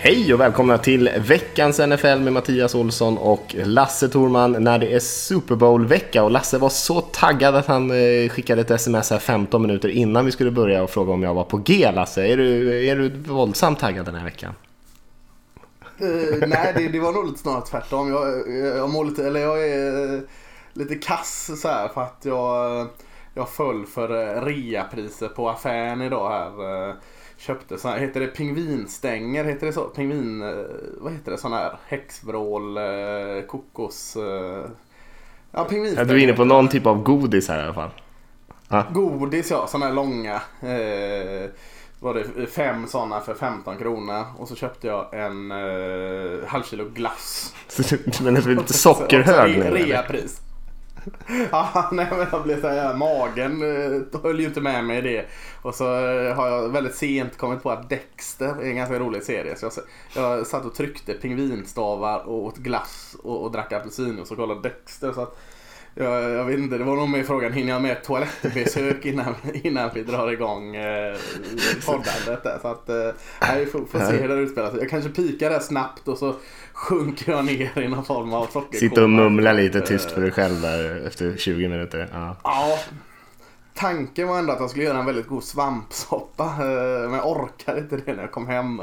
Hej och välkomna till veckans NFL med Mattias Olsson och Lasse Thorman när det är Super Bowl-vecka. Och Lasse var så taggad att han eh, skickade ett sms här 15 minuter innan vi skulle börja och fråga om jag var på G. Lasse, är du, är du våldsamt taggad den här veckan? Uh, nej, det, det, var nog lite snarare tvärtom. Jag, eh, jag, jag lite, eller jag är lite kass så här för att jag, jag föll för reapriser på affären idag här köpte sån här, heter det pingvinstänger? Heter det så? Pingvin, eh, vad heter det? Sån här häxvrål, eh, kokos... Eh, ja, pingvinstänger. Du är inne på någon typ av godis här i alla fall. Ah. Godis ja, såna här långa. Eh, var det fem sådana för 15 kronor och så köpte jag en eh, halv kilo glass. Men det är lite sockerhög nu? Reapris. ja, nej men jag blev så här, magen eh, höll ju inte med mig i det. Och så eh, har jag väldigt sent kommit på att Dexter är en ganska rolig serie. Så jag, jag satt och tryckte pingvinstavar och åt glass och, och drack apelsinjuice och kollade Dexter. Så att, jag, jag, vet inte, det var nog med frågan, hinner jag med ett toalettbesök innan, innan vi drar igång eh, poddandet där. Så att, eh, vi får, får se hur det utspelar sig. Jag kanske pikar där snabbt och så sjunker jag ner i någon form av sockerkoma. Sitter och mumlar lite tyst för dig själv där efter 20 minuter. Ja. ja. Tanken var ändå att jag skulle göra en väldigt god svampsoppa. Eh, men jag orkade inte det när jag kom hem.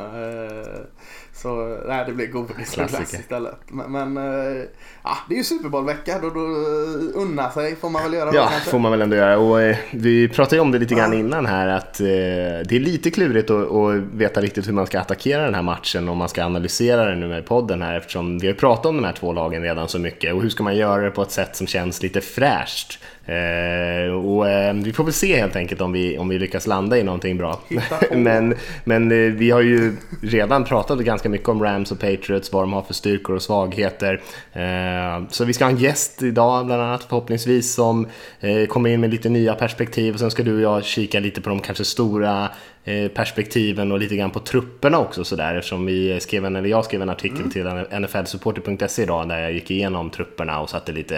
Eh, så nej, det blev godis och glass istället. Men, men äh, ja, det är ju Super Bowl-vecka. Då, då uh, unna sig får man väl göra. Ja, då, får man väl ändå göra. Och, eh, vi pratade ju om det lite grann ja. innan här att eh, det är lite klurigt att, att, veta riktigt hur man ska attackera den här matchen om man ska analysera den nu med podden här eftersom vi har pratat om de här två lagen redan så mycket. Och hur ska man göra det på ett sätt som känns lite fräscht? Eh, och, eh, vi får väl se helt enkelt om vi, om vi lyckas landa i någonting bra. men men eh, vi har ju redan pratat ganska mycket om Rams och Patriots, vad de har för styrkor och svagheter. Eh, så vi ska ha en gäst idag bland annat förhoppningsvis som eh, kommer in med lite nya perspektiv och sen ska du och jag kika lite på de kanske stora Eh, perspektiven och lite grann på trupperna också sådär eftersom vi skrev en, eller jag skrev en artikel mm. till nflsupporter.se idag där jag gick igenom trupperna och satte lite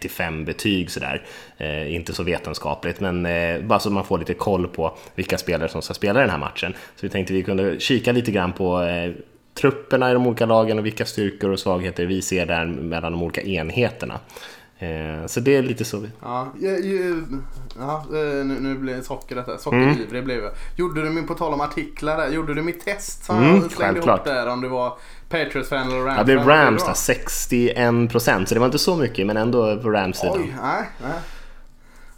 1-5 betyg sådär. Eh, inte så vetenskapligt men eh, bara så man får lite koll på vilka spelare som ska spela den här matchen. Så vi tänkte vi kunde kika lite grann på eh, trupperna i de olika lagen och vilka styrkor och svagheter vi ser där mellan de olika enheterna. Eh, så det är lite så. Ja, ju, ja eh, nu, nu blir det socker detta. Sockerivrig mm. blev jag. Gjorde du min, på tal om artiklar där, gjorde du mitt test som mm, jag slängde ihop där om du var Patriots-fan eller Rams? Ja, det är Rams där, 61 procent. Så det var inte så mycket men ändå på Rams-sidan. Oj, nej, nej.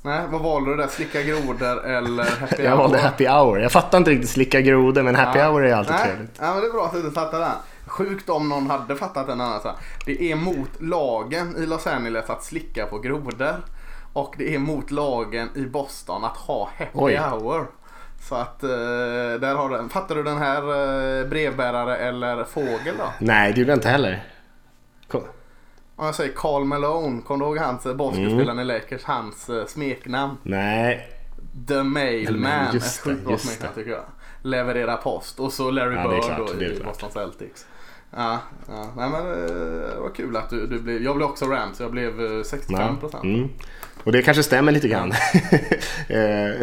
Nej, vad valde du där? Slicka grodor eller happy hour? Jag valde happy hour. Jag fattar inte riktigt slicka grodor men happy ja. hour är alltid nej. trevligt. Ja, men det är bra att du inte fattar den. Sjukt om någon hade fattat den annars. Det är mot lagen i Los Angeles att slicka på grodor. Och det är mot lagen i Boston att ha happy Oj. hour. Så att eh, där har du Fattar du den här eh, brevbärare eller fågel då? Nej, det gjorde jag inte heller. Om jag säger Carl Malone, kommer du ihåg hans eh, basketspelaren mm. i Lakers, hans smeknamn? Nej. The Mailman, ett sjukt bra smeknamn tycker jag. Leverera post och så Larry ja, Bird då i Boston Celtics. Ja, ja. Nej, men det var kul att du, du blev... Jag blev också Rams, jag blev 65 procent. Mm. Och det kanske stämmer lite grann. mm.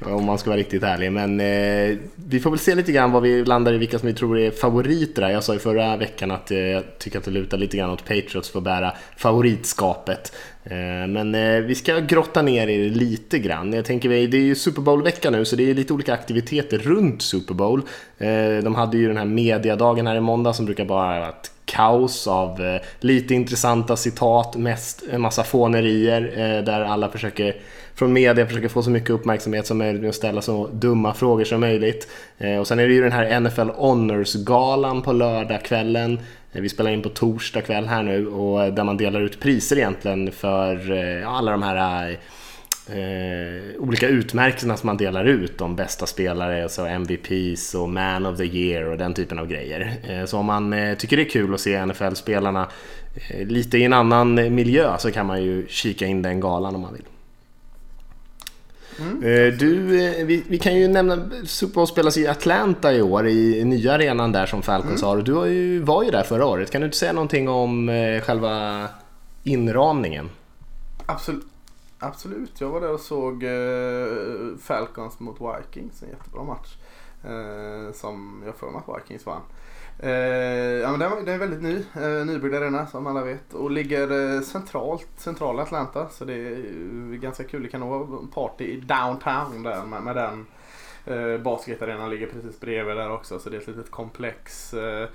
Om man ska vara riktigt ärlig. Men eh, vi får väl se lite grann vad vi landar i, vilka som vi tror är favoriter. Jag sa i förra veckan att eh, jag tycker att det lutar lite grann åt Patriots för att bära favoritskapet. Eh, men eh, vi ska grotta ner i det lite grann. Jag tänker, det är ju Super Bowl-vecka nu så det är lite olika aktiviteter runt Super Bowl. Eh, de hade ju den här mediadagen här i måndag som brukar vara ett kaos av lite intressanta citat, mest en massa fånerier där alla försöker från media försöker få så mycket uppmärksamhet som möjligt och ställa så dumma frågor som möjligt. Och sen är det ju den här NFL Honors-galan på lördagskvällen Eh, vi spelar in på torsdag kväll här nu och eh, där man delar ut priser egentligen för eh, alla de här eh, olika utmärkelserna som man delar ut. De bästa spelare, alltså MVPs och Man of the Year och den typen av grejer. Eh, så om man eh, tycker det är kul att se NFL-spelarna lite i en annan miljö så kan man ju kika in den galan om man vill. Eh, Du, eh, vi, vi kan ju nämna, Super Bowl spelas i Atlanta i år, i nya arenan där som Falcons har. Och Du har ju, var ju där förra året. Kan du inte säga någonting om eh, själva inramningen? Absolut. Absolut, jag var där och såg Falcons mot Vikings, en jättebra match. Som jag för mig att Vikings vann. Eh, ja, men den, den är väldigt ny, eh, nybyggd arena som alla vet och ligger eh, centralt, centrala Atlanta. Så det är ganska kul. Det kan nog vara en party i downtown där med, med den. Eh, basketarenan ligger precis bredvid där också så det är ett litet komplex. Eh,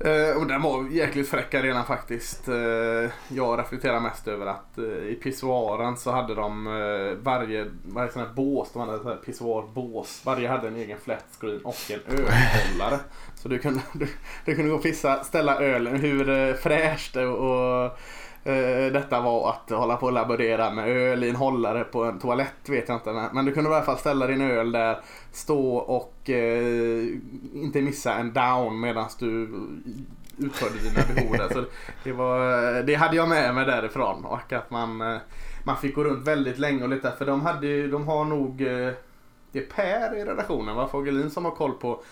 Eh, och den var jäkligt fräck arena faktiskt. Eh, jag reflekterar mest över att eh, i pissoaren så hade de eh, varje, varje sån här bås, de hade pissoarbås. Varje hade en egen flat screen och en ölhållare. Så du kunde, du, du kunde gå och pissa, ställa ölen, hur eh, fräscht och, och eh, detta var att hålla på och laborera med öl i en hållare på en toalett vet jag inte. Men, men du kunde i alla fall ställa din öl där, stå och eh, inte missa en down medan du utförde dina behov där. Så det, var, det hade jag med mig därifrån och att man, eh, man fick gå runt väldigt länge och lite för de hade de har nog det är Per i redaktionen, va? Fogelin som har koll på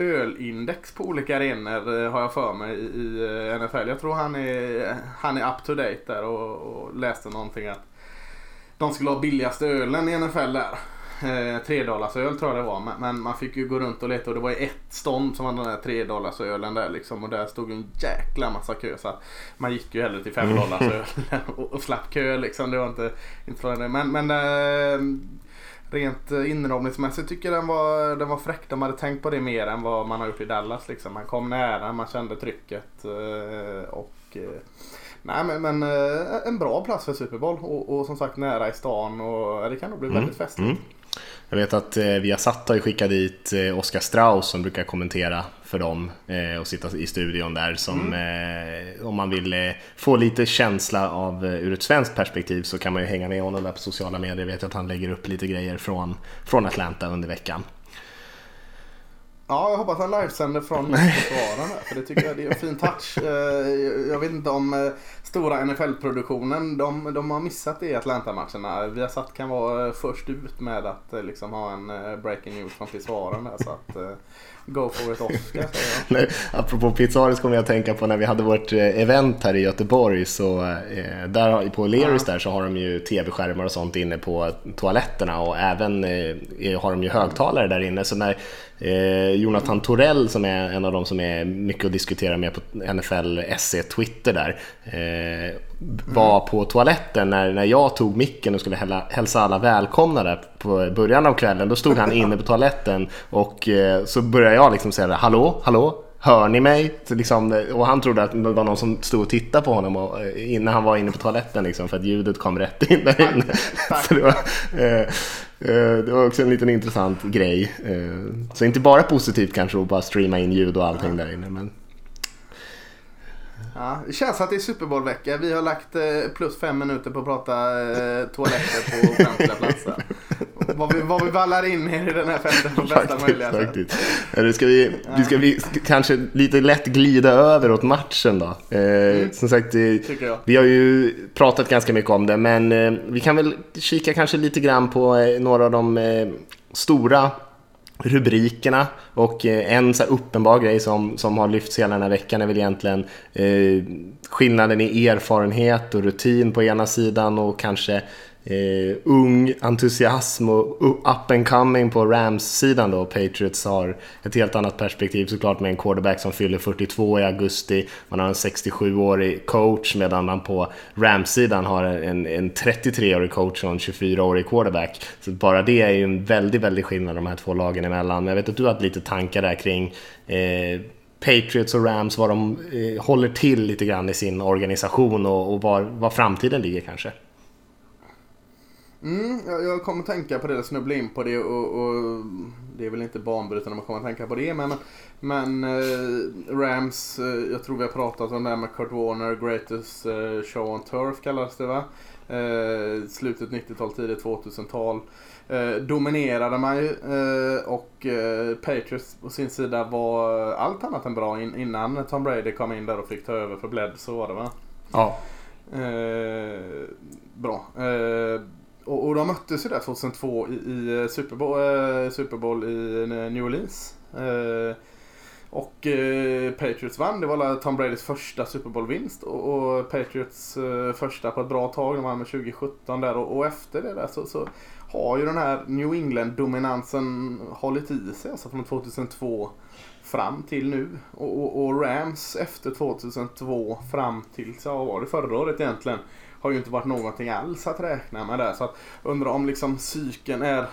ölindex på olika arenor eh, har jag för mig i, eh, NFL. Jag tror han är, han är up to date där och, och läste någonting att de skulle ha billigaste ölen i NFL där. Eh, Tredollarsöl tror jag det var. Men, man fick ju gå runt och leta och det var ett stånd som var den där tredollarsölen där liksom. Och där stod en jäkla massa kö. Så att man gick ju hellre till femdollarsöl och, och slapp kö liksom. Det var inte, inte det. Men, men eh, rent eh, inramningsmässigt tycker jag den var, den var fräck. De hade tänkt på det mer än vad man har gjort i Dallas liksom. Man kom nära, man kände trycket. Eh, och eh, Nej men, men en bra plats för Super Bowl och, och som sagt nära i stan och det kan nog bli väldigt festligt. mm. Jag vet att eh, Viasat har skickat dit Oskar Strauss som brukar kommentera för dem eh, och sitta i studion där. Som, eh, om man vill eh, få lite känsla av eh, ur ett svenskt perspektiv så kan man ju hänga med honom där på sociala medier. Jag vet att han lägger upp lite grejer från, från Atlanta under veckan. Ja, jag hoppas han livesänder från försvaren här, för det tycker jag det är en fin touch. Eh, Jag vet inte om eh, stora NFL-produktionen, de, de har missat det i Atlanta-matcherna. Vi har satt kan vara först ut med att liksom ha en breaking news från försvaren där. Så att, go for it Oscar. Nej, apropå pizzaris kommer jag att tänka på när vi hade vårt eh, event här i Göteborg så eh, där på Leris där så har de ju tv-skärmar och sånt inne på toaletterna och även eh, har de ju högtalare där inne så när eh, Jonathan Torell som är en av de som är mycket att diskutera med på NFL SC Twitter där eh, var på toaletten när, när jag tog micken och skulle hälla, hälsa alla välkomna där på början av kvällen. Då stod han inne på toaletten och eh, så började jag liksom säga hallå, hallå, hör ni mig? Så liksom, och han trodde att det var någon som stod och tittade på honom och, eh, innan han var inne på toaletten liksom, för att ljudet kom rätt in där inne. Så det, var, eh, eh, det var också en liten intressant grej. Eh, så inte bara positivt kanske att bara streama in ljud och allting där inne. Men Ja, det känns att det är Super Bowl-vecka. Vi har lagt eh, plus fem minuter på att prata eh, toaletter på offentliga platser. Vad vi, vad vi vallar in i den här festen på bästa möjliga sätt. faktiskt. Eller ska vi, vi ska vi kanske lite lätt glida över åt matchen då. Eh, Som sagt, eh, vi har ju pratat ganska mycket om det, men vi kan väl kika kanske lite grann på några av de stora rubrikerna och eh, en så här uppenbar grej som, som har lyfts hela den här veckan är väl egentligen eh, skillnaden i erfarenhet och rutin på ena sidan och kanske eh, ung entusiasm och up and coming på Rams-sidan då. Patriots har ett helt annat perspektiv såklart med en quarterback som fyller 42 i augusti. Man har en 67-årig coach medan man på Rams-sidan har en, en 33-årig coach och en 24-årig quarterback. Så bara det är ju en väldigt, väldigt skillnad de här två lagen emellan. Men jag vet att du har haft lite tankar där kring eh, Patriots och Rams, vad de eh, håller till lite grann i sin organisation och, och var, var framtiden ligger kanske. Mm, jag, jag kommer tänka på det, och snubbla in på det och, och det är väl inte banbrytande man kommer tänka på det. Men, men eh, Rams, eh, jag tror vi har pratat om det här med Kurt Warner, Greatest eh, Show on Turf kallas det va? Eh, slutet 90-tal, tidigt 2000-tal. Eh, dominerade man ju eh, och Patriots på sin sida var allt annat än bra in, innan Tom Brady kom in där och fick ta över för Bled, så var det va? Ja. Bra. Och, och de möttes ju där 2002 i, i Super, Bowl, eh, Super Bowl i eh, New Orleans. Eh, och eh, Patriots vann. Det var Tom Bradys första Super Bowl-vinst. Och, och Patriots eh, första på ett bra tag. De vann med 2017 där. Och, och efter det där så, så, har ju den här New England-dominansen hållit i sig. Alltså från 2002 fram till nu. Och, och, och, Rams efter 2002 fram till, så vad var det förra året egentligen? Har ju inte varit någonting alls att räkna med där. Så att undrar om liksom cykeln är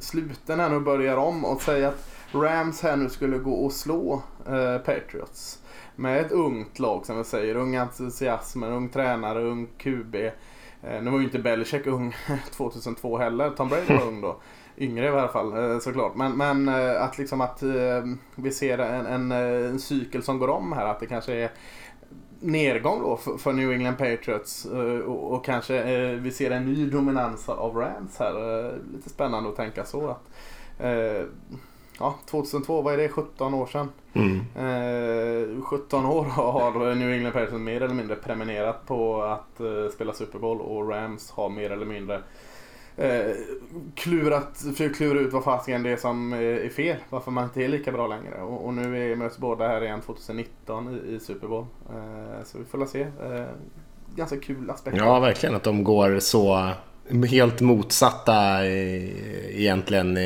sluten här nu och börjar om och säga att Rams här nu skulle gå och slå eh, Patriots. Med ett ungt lag som vi säger, ung entusiasm, ung tränare, ung QB. Eh, nu var ju inte Belichick ung 2002 heller, Tom Brady var ung då. Yngre i alla fall eh, såklart. Men, men eh, att liksom att eh, vi ser en, en, eh, en cykel som går om här, att det kanske är nedgång då för, för New England Patriots och, och, kanske vi ser en ny dominans av Rams här. lite spännande att tänka så. att ja, 2002, vad är det, 17 år sedan. Mm. Eh, 17 år har New England Patriots mer eller mindre prenumererat på att eh, spela Super Bowl och Rams har mer eller mindre eh, klurat, försökt klura ut vad fasiken det är som eh, är fel. Varför man inte är lika bra längre. Och, och nu är, möts båda här igen 2019 i, i Super Bowl. Eh, så vi får väl se. Eh, ganska kul aspekt. Ja, verkligen att de går så helt motsatta eh, egentligen eh,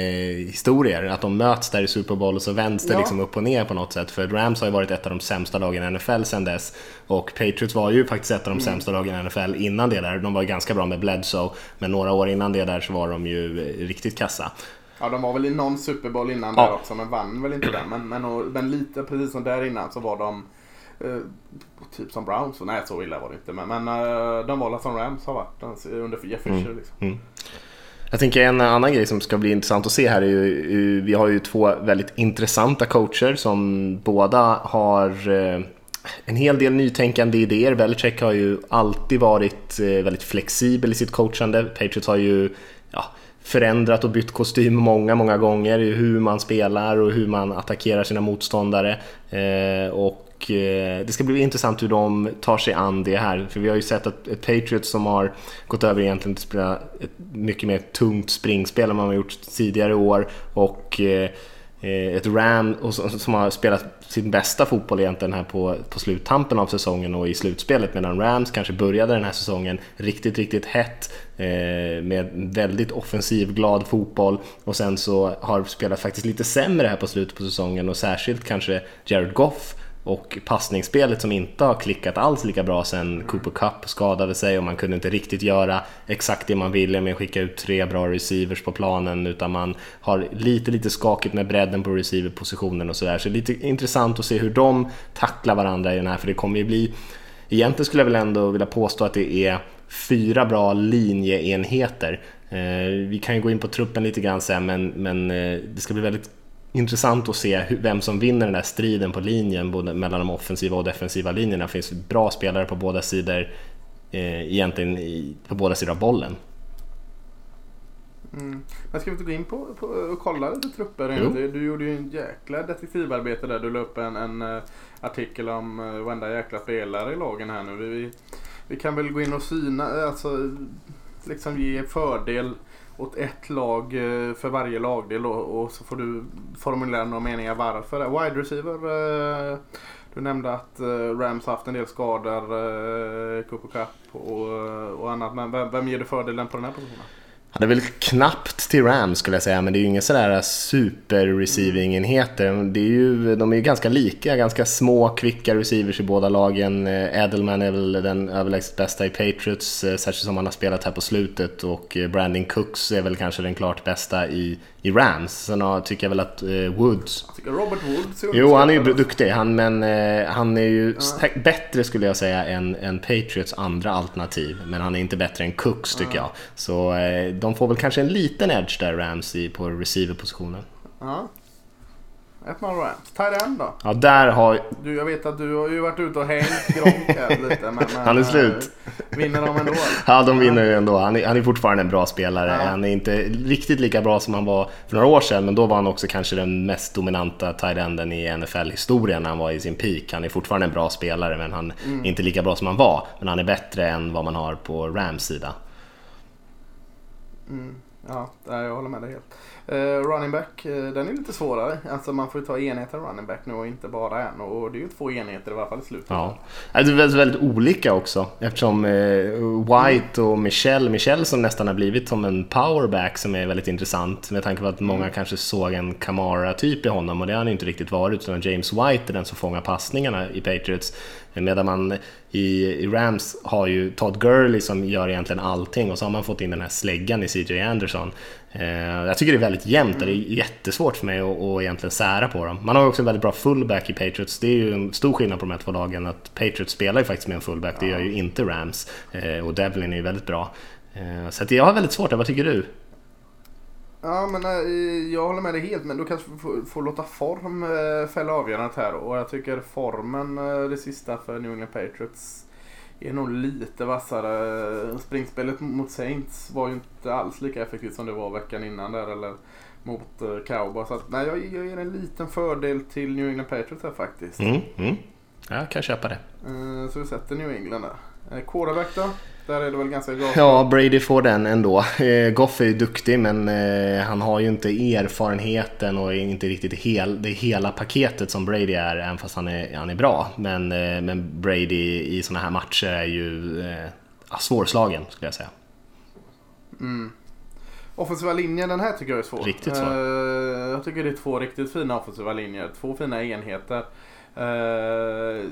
historier. Att de möts där i Super Bowl och så vänds det ja. liksom upp och ner på något sätt. För Rams har ju varit ett av de sämsta lagen i NFL sedan dess. Och Patriots var ju faktiskt ett av de mm. sämsta lagen i NFL innan det där. De var ganska bra med Bledsoe, men några år innan det där så var de ju eh, riktigt kassa. Ja, de var väl i någon Super Bowl innan ja. där också, men vann väl inte den. Men, men, men lite precis som där innan så var de Eh, typ som Browns. Nej, så illa var det inte. Men, men uh, de var som Rams har varit under Jeff Fisher. Mm. Liksom. Mm. Jag tänker en annan grej som ska bli intressant att se här är ju, vi har ju två väldigt intressanta coacher som båda har eh, en hel del nytänkande idéer. Belichick har ju alltid varit väldigt flexibel i sitt coachande. Patriots har ju ja, förändrat och bytt kostym många, många gånger i hur man spelar och hur man attackerar sina motståndare. Och och eh, det ska bli intressant hur de tar sig an det här. För vi har ju sett att ett Patriots som har gått över egentligen till att spela ett mycket mer tungt springspel än man har gjort tidigare år. Och eh, eh ett Ram som har spelat sin bästa fotboll egentligen här på, på sluttampen av säsongen och i slutspelet medan Rams kanske började den här säsongen riktigt, riktigt hett eh, med väldigt offensiv, glad fotboll och sen så har spelat faktiskt lite sämre här på slutet på säsongen och särskilt kanske Jared Goff och passningsspelet som inte har klickat alls lika bra sen Cooper Cup skadade sig och man kunde inte riktigt göra exakt det man ville med att skicka ut tre bra receivers på planen utan man har lite, lite skakigt med bredden på receiverpositionen och sådär. Så det är lite intressant att se hur de tacklar varandra i den här för det kommer ju bli Egentligen skulle jag väl ändå vilja påstå att det är fyra bra linjeenheter. Eh, vi kan ju gå in på truppen lite grann sen men, men eh, det ska bli väldigt intressant att se vem som vinner den där striden på linjen både mellan de offensiva och defensiva linjerna. Det finns bra spelare på båda sidor eh, egentligen i, på båda sidor av bollen. Mm. Men ska vi inte gå in på, på och kolla lite trupper? Du, du gjorde ju en jäkla detektivarbete där. Du la upp en, en uh, artikel om uh, varenda jäkla spelare i lagen här nu. Vi, vi kan väl gå in och syna, alltså liksom ge fördel åt ett lag eh, för varje lagdel och, och så får du formulera några meningar varför. Wide receiver, eh, du nämnde att eh, Rams haft en del skador, Cooper Cup och, och annat. Men vem, vem ger du fördelen på den här positionen? Han är väl knappt till Rams skulle jag säga, men det är ju inga sådär super receiving enheter. Det är ju, de är ju ganska lika, ganska små, kvicka receivers i båda lagen. Edelman är väl den överlägset bästa i Patriots, eh, särskilt som han har spelat här på slutet. Och eh, Brandon Cooks är väl kanske den klart bästa i i Rams. Sen har, tycker jag väl att eh, Woods... Robert Woods Jo, han är ju duktig. Han, men eh, han är ju ja. bättre skulle jag säga än, än Patriots andra alternativ. Men han är inte bättre än Cooks tycker ja. jag. Så eh, de får väl kanske en liten edge där Rams i, på receiver-positionen. Ja. Man Rams. Tight då? Ja, där har... Du, jag vet att du har ju varit ute och hängt Gronk lite. Men, men, han är slut. Vinner de ändå? ja, de vinner ju ändå. Han är, han är fortfarande en bra spelare. Ja. Han är inte riktigt lika bra som han var för några år sedan, men då var han också kanske den mest dominanta tight enden i NFL-historien när han var i sin peak. Han är fortfarande en bra spelare, men han mm. är inte lika bra som han var. Men han är bättre än vad man har på Rams sida. Mm. Ja, jag håller med dig helt. Uh, running back, uh, den är lite svårare. Alltså man får ju ta enheter running back nu och inte bara en. Och det är ju två enheter i alla fall i slutet. Ja. Det är väldigt, väldigt olika också eftersom uh, White och Michelle, Michelle som nästan har blivit som en powerback som är väldigt intressant med tanke på att många mm. kanske såg en Kamara-typ i honom och det har han inte riktigt varit utan James White är den som fångar passningarna i Patriots. Medan man i, Rams har ju Todd Gurley som gör egentligen allting och så har man fått in den här släggan i CJ Anderson. Eh, jag tycker det är väldigt jämnt och det är jättesvårt för mig att, att egentligen sära på dem. Man har också en väldigt bra fullback i Patriots. Det är ju en stor skillnad på de här två lagen att Patriots spelar ju faktiskt med en fullback, det gör ju inte Rams. Eh, och Devlin är ju väldigt bra. Eh, så jag har väldigt svårt, vad tycker du? Ja, men äh, jag håller med dig helt. Men du kanske får, får låta form äh, fälla avgörandet här. Och jag tycker formen, äh, det sista för New England Patriots, är nog lite vassare. Springspelet mot Saints var ju inte alls lika effektivt som det var veckan innan där. Eller mot Cowboys. Så att, nej, jag, jag ger en liten fördel till New England Patriots här faktiskt. Mm, mm. Jag kan köpa det. så vi sätter New England där. quarterback då? Där är det väl ganska gott. Ja, Brady får den ändå. Eh, Goff är ju duktig men eh, han har ju inte erfarenheten och inte riktigt hel, det hela paketet som Brady är, även fast han är, han är bra. Men, eh, men Brady i sådana här matcher är ju eh, svårslagen skulle jag säga. Mm. Offensiva linjen, den här tycker jag är svår. Riktigt svår. Uh, jag tycker det är två riktigt fina offensiva linjer. Två fina enheter. Uh,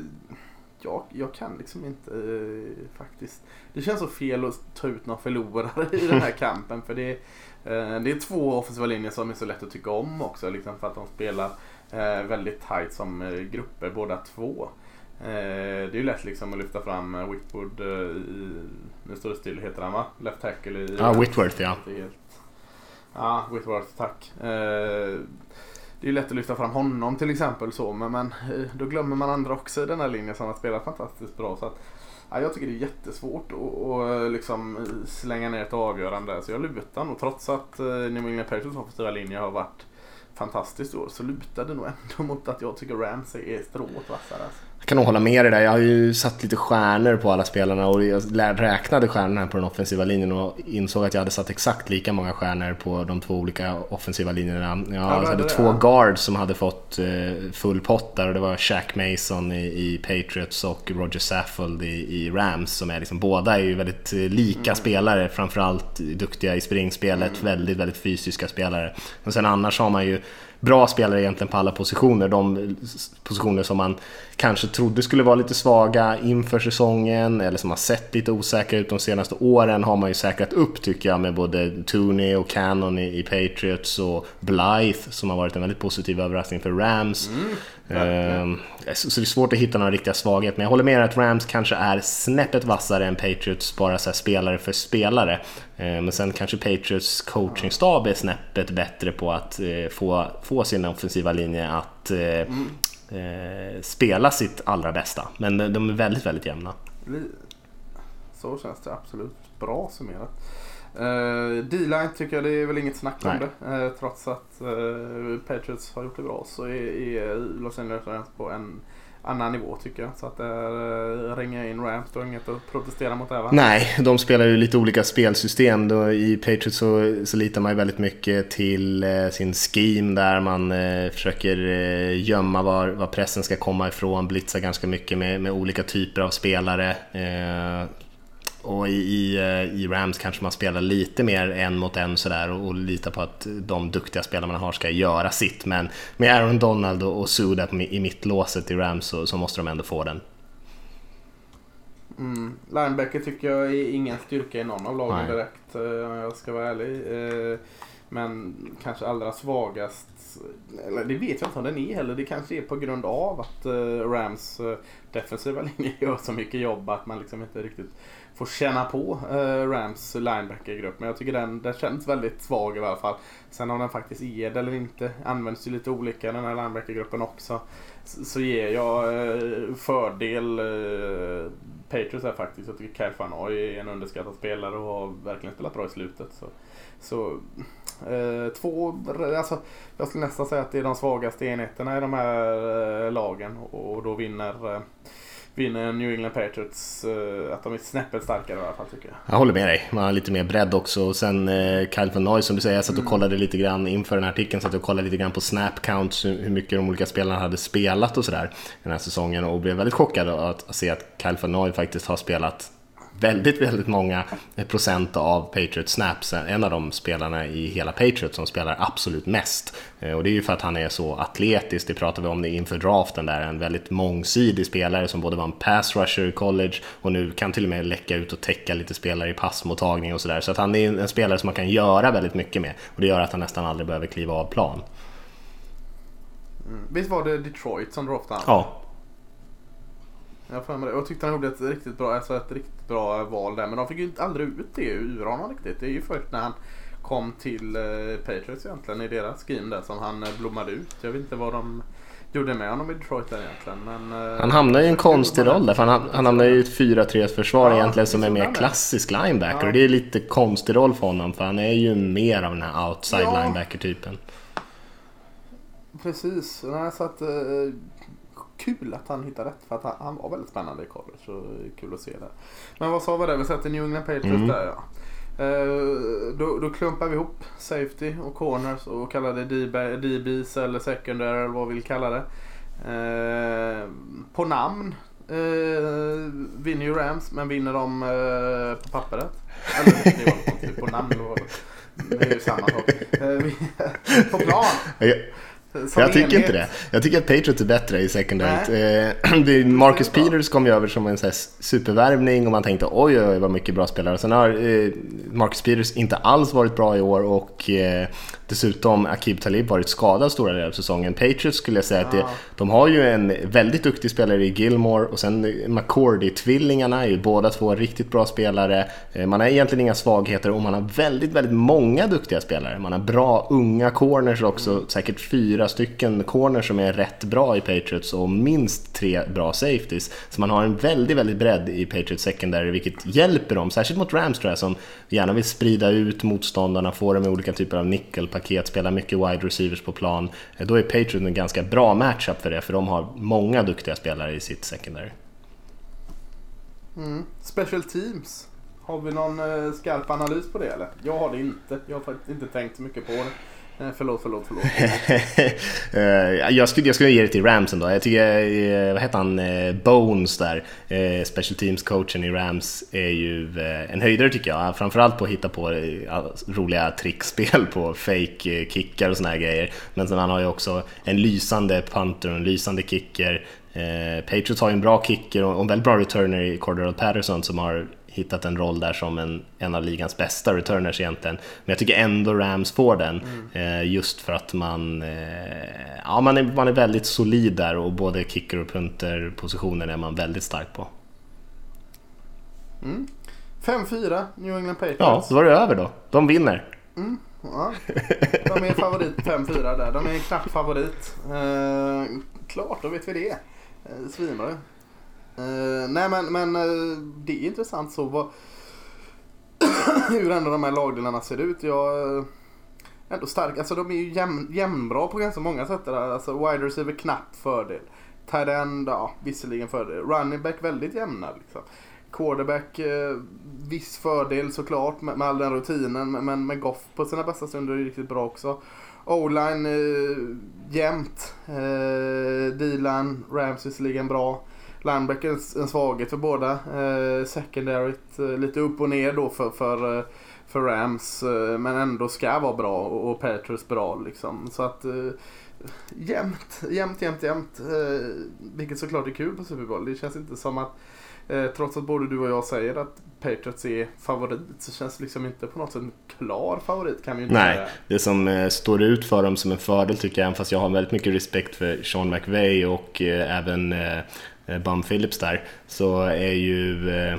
jag, jag kan liksom inte uh, faktiskt. Det känns så fel att ta ut några förlorare i den här kampen. För det, uh, det är två offensiva linjer som är så lätt att tycka om också. Liksom för att de spelar uh, väldigt tight som grupper båda två. det är ju lätt liksom att lyfta fram Whitwood i, nu står det still, heter han va? Left tackle i... Ja, Whitworth ja. Ja, Whitworth, tack det är lätt att lyfta fram honom till exempel så men, men eh, då glömmer man andra också i den här linjen som har spelat fantastiskt bra. Så att, ja, jag tycker det är jättesvårt att eh, liksom eh, slänga ner ett avgörande. Så jag lutar nog trots att eh, New England Patriots offensiva linje har varit fantastiskt år så lutar det nog ändå mot att jag tycker Ramsey är strået vassare. Alltså. Jag kan nog hålla med dig där. Jag har ju satt lite stjärnor på alla spelarna och jag räknade stjärnorna på den offensiva linjen och insåg att jag hade satt exakt lika många stjärnor på de två olika offensiva linjerna. Jag hade det, två ja. guards som hade fått eh, full pott där och det var Shaq Mason i, i Patriots och Roger Saffold i, i, Rams som är liksom, båda är ju väldigt eh, lika mm. spelare, framförallt duktiga i springspelet, mm. väldigt, väldigt fysiska spelare. Och sen annars har man ju bra spelare egentligen på alla positioner. De positioner som man kanske trodde skulle vara lite svaga inför säsongen eller som har sett lite osäkra ut de senaste åren har man ju säkrat upp tycker jag med både Tooney och Cannon i, Patriots och Blythe som har varit en väldigt positiv överraskning för Rams. Mm. Ehm, så det är svårt att hitta några riktiga svagheter, men jag håller med att Rams kanske är snäppet vassare än Patriots, bara så spelare för spelare. Ehm, men sen kanske Patriots coachingstab är snäppet bättre på att eh, få, få sin offensiva linje att mm. Eh, spela sitt allra bästa. Men de är väldigt, väldigt jämna. Så känns det absolut. Bra summerat. Uh, D-line tycker jag det är väl inget snack om det. Uh, trots att uh, Patriots har gjort det bra så är, är Los Angeles Rams på en annan nivå tycker jag. Så att uh, ringa in Rams, då är inget att protestera mot det va? Nej, de spelar ju lite olika spelsystem. Då, I Patriots så, så litar man ju väldigt mycket till uh, sin scheme där man uh, försöker uh, gömma var, var pressen ska komma ifrån, blitza ganska mycket med, med olika typer av spelare. Och i, i, eh, i, Rams kanske man spelar lite mer en mot en sådär och, och litar på att de duktiga spelarna man har ska göra sitt. Men med Aaron Donald och, och Suda i mittlåset i Rams så, så måste de ändå få den. Mm. Linebacker tycker jag är ingen styrka i någon av lagen Nej. direkt eh, om jag ska vara ärlig. Eh, men kanske allra svagast, eller det vet jag inte om den är heller. Det kanske är på grund av att Rams defensiva linje gör så mycket jobb att man liksom inte riktigt får känna på eh, Rams linebackergrupp. Men jag tycker den, den känns väldigt svag i alla fall. Sen om den faktiskt är det eller inte används ju lite olika den här linebackergruppen också. Så, så ger jag eh, fördel eh, Patriots här faktiskt. Jag tycker Kyle Fanoi är en underskattad spelare och har verkligen spelat bra i slutet. Så, så eh, två, alltså jag skulle nästan säga att det är de svagaste enheterna i de här eh, lagen och, och då vinner eh, vinner New England Patriots. eh, Att de är snäppet starkare i alla fall tycker jag. Jag håller med dig, man har lite mer bredd också. Och sen eh, Kyle van Noy som du säger, jag satt och kollade lite grann inför den här artikeln, satt och kollade lite grann på snap counts, hur mycket de olika spelarna hade spelat och sådär den här säsongen och blev väldigt chockad att, att se att Kyle van Noy faktiskt har spelat väldigt, väldigt många procent av Patriots snaps. En av de spelarna i hela Patriots som spelar absolut mest. Eh, Och det är ju för att han är så atletisk, det pratade vi om det inför draften där, en väldigt mångsidig spelare som både var en pass rusher i college och nu kan till och med läcka ut och täcka lite spelare i passmottagning och sådär. Så att han är en spelare som man kan göra väldigt mycket med och det gör att han nästan aldrig behöver kliva av plan. Mm. Visst var det Detroit som draftade han? Ja, Jag för mig det. Jag tyckte han gjorde ett riktigt bra, alltså ett riktigt bra val där. Men de fick ju aldrig ut det ur honom riktigt. Det är ju först när han kom till eh, Patriots egentligen i deras scheme där som han eh, blommade ut. Jag vet inte vad de gjorde med honom i Detroit där egentligen. Men, eh, han hamnar i en konstig roll där, för han, han hamnar i ett 4-3 försvar Ja, egentligen som är mer klassisk linebacker Ja. och det är lite konstig roll för honom för han är ju mer av den här outside Ja. linebacker-typen. Precis. Nej, så att, kul att han hittade rätt. För att han, han var väldigt spännande i college. Så kul att se det. Men vad sa vi där? Vi sätter New England Patriots Mm. där ja. Eh, då, då klumpar vi ihop safety och corners och kallar det DB, DBs eller secondary eller vad vi vill kalla det. Eh, på namn eh, vinner ju Rams men vinner de på pappret? Eller på namn. det är ju samma sak. På plan. Jag, Som jag tycker inte det. Jag tycker att Patriots är bättre i secondary. Eh, Marcus. Peters kom ju över som en så supervärvning och man tänkte oj, oj, oj vad mycket bra spelare. Sen har eh, Marcus Peters inte alls varit bra i år och eh, dessutom Akib Talib varit skadad stora delar av säsongen. Patriots skulle jag säga att det, de har ju en väldigt duktig spelare i Gilmore och sen McCordy-tvillingarna är ju båda två riktigt bra spelare. Eh, Man har egentligen inga svagheter och man har väldigt, väldigt många duktiga spelare. Man har bra unga corners också, säkert fyra stycken corners som är rätt bra i Patriots och minst tre bra safeties. Så man har en väldigt, väldigt bredd i Patriots secondary vilket hjälper dem, särskilt mot Rams tror jag som gärna vill sprida ut motståndarna, få dem i olika typer av paket, spelar mycket wide receivers på plan. Eh, då är Patriots en ganska bra matchup för det, för de har många duktiga spelare i sitt secondary. Mm. Special Teams. Har vi någon eh, skarp analys på det eller? Jag har det inte. Jag har faktiskt inte tänkt så mycket på det. Eh, förlåt, förlåt, förlåt. Eh, jag, skulle, jag skulle ge det till Rams ändå. Jag tycker, eh, vad heter han, Bones där, special teams-coachen i Rams, är ju en höjdare tycker jag. Framförallt på att hitta på roliga trickspel på fake-kickar och såna här grejer. Men sen han har ju också en lysande punter och en lysande kicker. Patriots har ju en bra kicker och en väldigt bra returner i Cordero Patterson som har hittat en roll där som en, en av ligans bästa returners egentligen. Men jag tycker ändå Rams får den eh, just för att man, eh, ja, man, är, man är väldigt solid där och både kicker och punterpositionen är man väldigt stark på. 5-4 New England Ja, Patriots. då var det över då. De vinner. Ja. De är favorit 5-4 där. De är en knapp favorit. Eh, klart, då vet vi det. Eh, Svinbra. Uh, nej men, men uh, det är intressant så vad, hur ändå de här lagdelarna ser ut. Jag, uh, ändå stark. Alltså de är ju jämnbra på ganska många sätt. Där. Alltså wide receiver knapp fördel. Tight end, ja visserligen fördel. Running back väldigt jämna liksom. Quarterback, eh, viss fördel såklart med, med all den rutinen. Men, men med Goff på sina bästa stunder är det riktigt bra också. O-line eh, jämnt. Eh, D-line, Rams visserligen bra. Linebacker en, en svaghet för båda. Eh, secondaryt eh, lite upp och ner då för, för, eh, för Rams. Eh, men ändå ska vara bra och, och Patriots bra liksom. Så att eh, jämnt, jämnt, jämnt, jämnt. Eh, vilket såklart är kul på Super Bowl. Det känns inte som att Eh, trots att både du och jag säger att Patriots är favorit så känns det liksom inte på något sätt en klar favorit kan vi ju inte Nej, säga. det som eh, står ut för dem som en fördel tycker jag, även fast jag har väldigt mycket respekt för Sean McVay och även Eh, Bum Phillips där, så är ju, eh,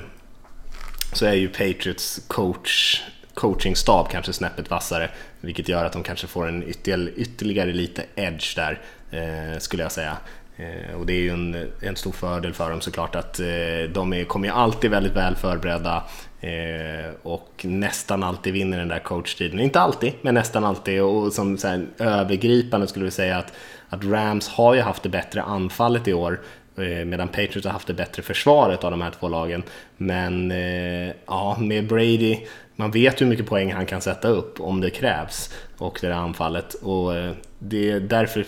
så är ju Patriots coach coachingstab kanske snäppet vassare, vilket gör att de kanske får en ytterligare, ytterligare lite edge där, eh, skulle jag säga. Eh, och det är ju en, en stor fördel för dem såklart att eh, de är, kommer ju alltid väldigt väl förberedda eh, och nästan alltid vinner den där coachtiden. Inte alltid, men nästan alltid. Och som så här, övergripande skulle vi säga att, att Rams har ju haft det bättre anfallet i år eh, medan Patriots har haft det bättre försvaret av de här två lagen. Men eh, ja, med Brady, man vet hur mycket poäng han kan sätta upp om det krävs och det där anfallet och eh, det är därför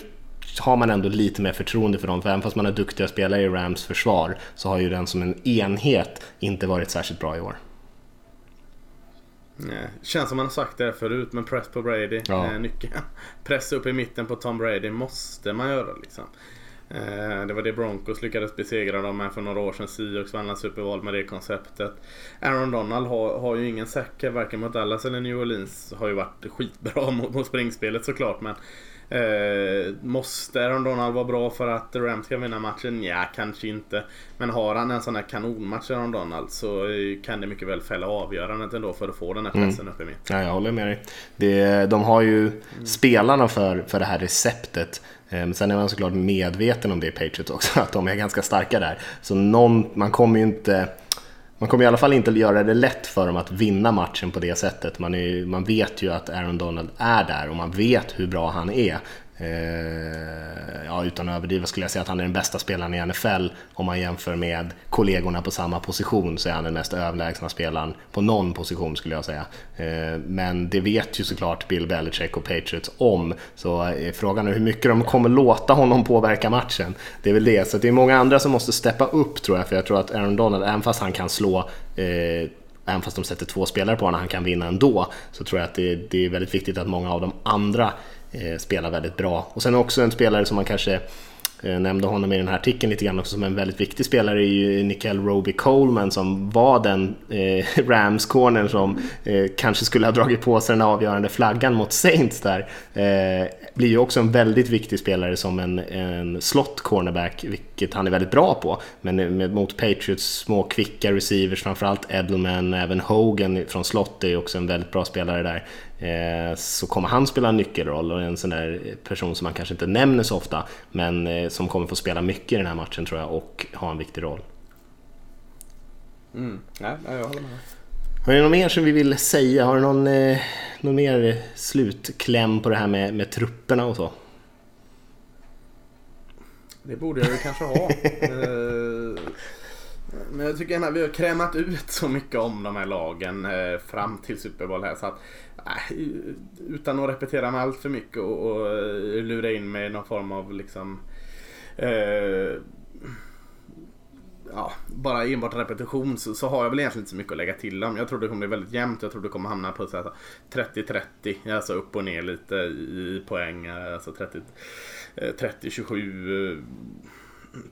har man ändå lite mer förtroende för dem, för även fast man har duktiga spelare i Rams försvar så har ju den som en enhet inte varit särskilt bra i år. Nej, känns som man har sagt det förut, men press på Brady Ja. är nyckeln. Press upp i mitten på Tom Brady måste man göra liksom. Eh, det var det Broncos lyckades besegra dem med för några år sedan. Seahawks vann en Super Bowl med det konceptet. Aaron Donald har, har ju ingen säck varken mot Dallas eller New Orleans. Har ju varit skitbra mot, mot springspelet såklart men eh, Måste Aaron Donald vara bra för att Rams ska vinna matchen? Ja, kanske inte. Men har han en sån här kanonmatch Aaron Donald så eh, kan det mycket väl fälla avgörandet ändå för att få den här pressen upp i mitt. Ja, jag håller med dig. Det, de har ju spelarna för, för det här receptet. Eh, Sen är man såklart medveten om det i Patriots också, att de är ganska starka där. Så någon, man kommer ju inte... Man kommer i alla fall inte göra det lätt för dem att vinna matchen på det sättet. Man, är, man vet ju att Aaron Donald är där och man vet hur bra han är. Eh, ja, utan att överdriva skulle jag säga att han är den bästa spelaren i NFL. Om man jämför med kollegorna på samma position så är han den mest överlägsna spelaren på någon position skulle jag säga. Eh, men det vet ju såklart Bill Belichick och Patriots om. Så eh, frågan är hur mycket de kommer låta honom påverka matchen. Det är väl det. Så det är många andra som måste steppa upp tror jag. För jag tror att Aaron Donald, även fast han kan slå eh, Även fast de sätter två spelare på honom han kan vinna ändå så tror jag att det, det är väldigt viktigt att många av de andra Eh, spelar väldigt bra. Och sen också en spelare som man kanske eh, nämnde honom i den här artikeln lite grann också som en väldigt viktig spelare är ju Nickel Roby Coleman som var den eh, Rams-cornern som eh, kanske skulle ha dragit på sig den avgörande flaggan mot Saints där. Eh, blir ju också en väldigt viktig spelare som en, en slott cornerback, vilket han är väldigt bra på. Men eh, med, mot Patriots små kvicka receivers, framförallt Edelman, även Hogan från slott är ju också en väldigt bra spelare där. Eh, så kommer han spela en nyckelroll och en sån där person som man kanske inte nämner så ofta, men eh, som kommer få spela mycket i den här matchen tror jag och ha en viktig roll. Mm. Ja, jag håller med. Har du något mer som vi vill säga? Har du någon, eh, någon mer slutkläm på det här med, med trupperna och så? Det borde jag kanske ha. Men jag tycker ändå att vi har krämat ut så mycket om de här lagen eh, fram till Super Bowl här så att äh, utan att repetera med allt för mycket och, och eh, lura in mig i någon form av liksom eh, ja, bara enbart repetition så, så, har jag väl egentligen inte så mycket att lägga till om. Jag tror det kommer bli väldigt jämnt. Jag tror det kommer hamna på 30-30, alltså upp och ner lite i poäng. Eh, alltså 30-27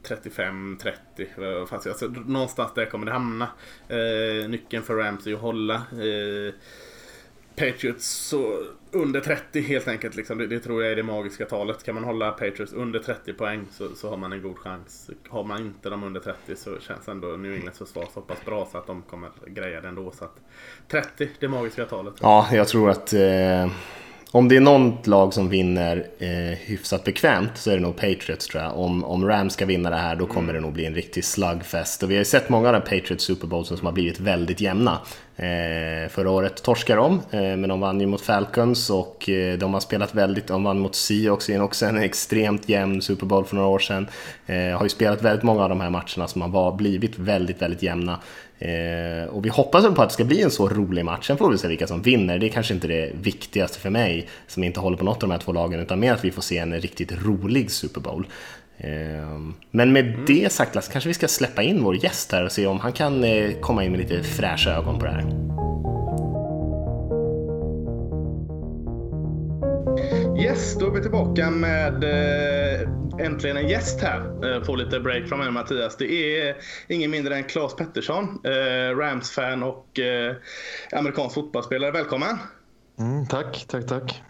35, 30, fast alltså, någonstans där kommer det hamna. Eh, nyckeln för Ramsey att hålla. Eh, Patriots så under 30 helt enkelt. Liksom. Det, det, tror jag är det magiska talet. Kan man hålla Patriots under 30 poäng så, så har man en god chans. Har man inte dem under 30 så känns ändå New Englands försvar så pass bra så att de kommer greja det ändå. Så 30, det magiska talet. Ja, jag tror att eh om det är något lag som vinner eh, hyfsat bekvämt så är det nog Patriots tror jag. Om, om Rams ska vinna det här då kommer det nog bli en riktig slugfest. Och vi har ju sett många av de Patriots Super Bowls som har blivit väldigt jämna. Eh, förra året torskar de, eh, men de vann ju mot Falcons och eh, de har spelat väldigt, de vann mot Seahawks i också en extremt jämn Super Bowl för några år sedan. Eh, har ju spelat väldigt många av de här matcherna som har blivit väldigt, väldigt jämna. Eh, och vi hoppas väl på att det ska bli en så rolig match. Sen får vi se vilka som vinner. Det är kanske inte det viktigaste för mig som inte håller på något av de här två lagen utan mer att vi får se en riktigt rolig Super Bowl. Eh, men med det sagt Lasse, kanske vi ska släppa in vår gäst här och se om han kan eh, komma in med lite fräscha ögon på det här. Yes, då är vi tillbaka med eh, äntligen en gäst här. Eh, får lite break från mig Mattias. Det är ingen mindre än Claes Pettersson, Rams-fan och amerikansk fotbollsspelare. Välkommen! Mm, tack, tack, tack.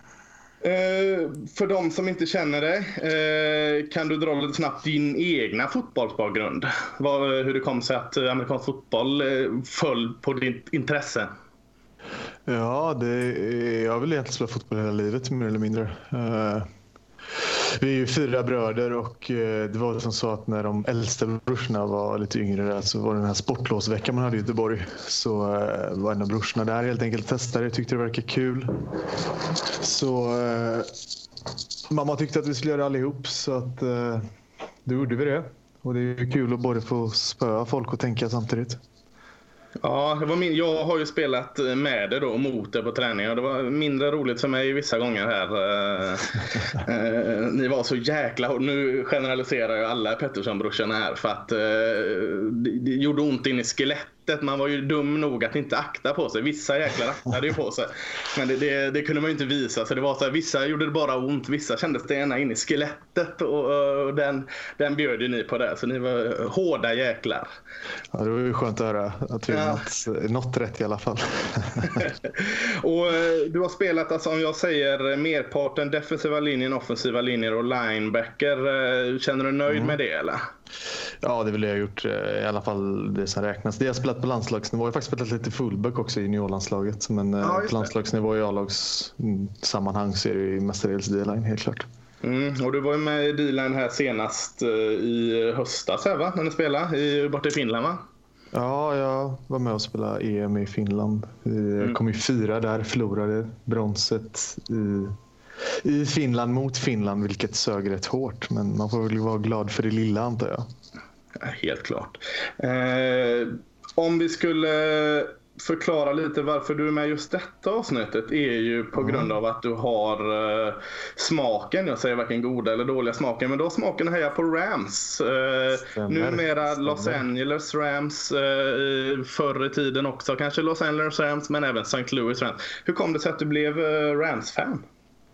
Eh, för de som inte känner dig, eh, kan du dra lite snabbt din egna fotbollsbakgrund? Eh, hur det kom sig att amerikansk fotboll föll på ditt intresse? Ja, det jag har väl egentligen spelat fotboll hela livet mer eller mindre. Vi är ju fyra bröder och eh, det var som så att när de äldsta brorsorna var lite yngre där, så var det den här sportlovsveckan man hade i Göteborg. Så eh, var en av brorsorna där helt enkelt testade, tyckte det verkade kul. Så eh, mamma tyckte att vi skulle göra det allihop så att eh, då gjorde vi det. Och det är ju kul att både få spöa folk och tänka samtidigt. Ja, det var min, jag har ju spelat med det då mot det på träningar. Det var mindre roligt för mig vissa gånger här. Eh, eh, ni var så jäkla Nu generaliserar jag alla Pettersson-brorsorna här för att eh, det, det gjorde ont in i skelettet sättet. Man var ju dum nog att inte akta på sig. Vissa jäklar aktade ju på sig. Men det, det, det, kunde man ju inte visa. Så det var så här, vissa gjorde det bara ont. Vissa kändes det ena in i skelettet. Och, och den, den bjöd ju ni på det. Så ni var hårda jäklar. Ja, det var ju skönt att höra att vi ja. nått, nått rätt i alla fall. och eh, du har spelat, alltså, om jag säger merparten defensiva linjen, offensiva linjer och linebacker. Eh, känner du nöjd mm. med det eller? Ja, det är väl det jag har gjort. Eh, I alla fall det som räknas. Det jag spelat på landslagsnivå. Jag har faktiskt spelat lite fullback också i juniorlandslaget. Men eh, ja, på landslagsnivå i A-lagssammanhang så är det ju mestadels D-line helt klart. Mm, och du var ju med i D-line här senast eh, i höstas här, va? när ni spelade i, borta i Finland va? Ja, jag var med och spelade EM i Finland. Vi mm. kom ju fyra där, förlorade bronset i i Finland mot Finland, vilket sög rätt hårt. Men man får väl vara glad för det lilla antar jag. Helt klart. Eh, om vi skulle förklara lite varför du är med just detta avsnittet är ju på mm. grund av att du har uh, smaken, jag säger varken goda eller dåliga smaken, men du har smaken att heja på Rams. Uh, numera Stämmer. Los Angeles Rams, uh, förr i tiden också kanske Los Angeles Rams, men även St. Louis Rams. Hur kom det sig att du blev uh, Rams-fan?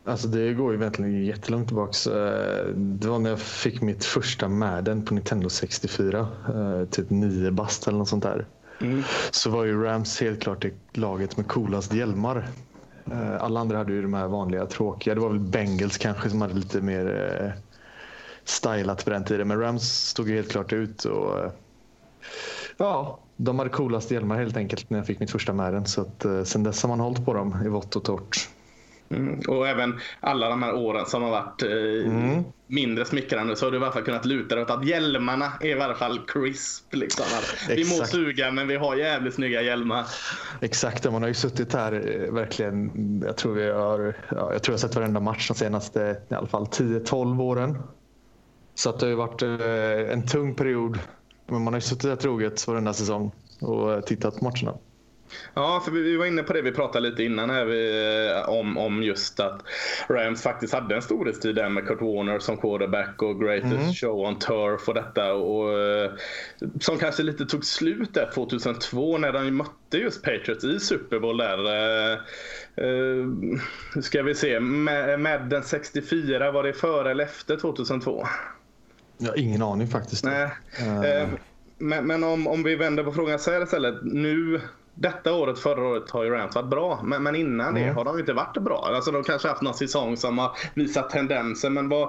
Alltså det går ju egentligen jättelångt tillbaks. Eh, det var när jag fick mitt första Madden på Nintendo 64. Eh, typ 9 bast eller något sånt där. Mm. Så var ju Rams helt klart det laget med coolast hjälmar. Eh, alla andra hade ju de här vanliga tråkiga. Det var väl Bengals kanske som hade lite mer stylat på den tiden. Men Rams stod ju helt klart ut. Och, ja, de hade coolast hjälmar helt enkelt när jag fick mitt första Madden. Så att, sen dess har man hållit på dem i vått och torrt. Mm. Och även alla de här åren som har varit eh, mm. mindre smickrande så har du i alla fall kunnat luta dig åt att hjälmarna är i alla fall crisp. Liksom. vi må suga men vi har jävligt snygga hjälmar. Exakt, man har ju suttit här eh, verkligen. Jag tror vi har, ja, jag tror jag har sett varenda match de senaste i alla fall 10-12 åren. Så att det har ju varit eh, en tung period. Men man har ju suttit där troget varenda säsong och eh, tittat på matcherna. Ja, för vi var inne på det vi pratade lite innan här eh, om, om just att Rams faktiskt hade en storhetstid där med Kurt Warner som quarterback och greatest mm. show on turf och detta. Och, eh, som kanske lite tog slut där 2002 när de mötte just Patriots i Super Bowl där. Uh, ska vi se, Madden 64, var det före eller efter 2002? Jag har ingen aning faktiskt. Nej. Uh. Men, men, om, om vi vänder på frågan så här istället. Nu detta året, förra året har ju Rams varit bra. Men, men innan mm. det har de inte varit bra. Alltså de kanske haft någon säsong som har visat tendenser. Men vad,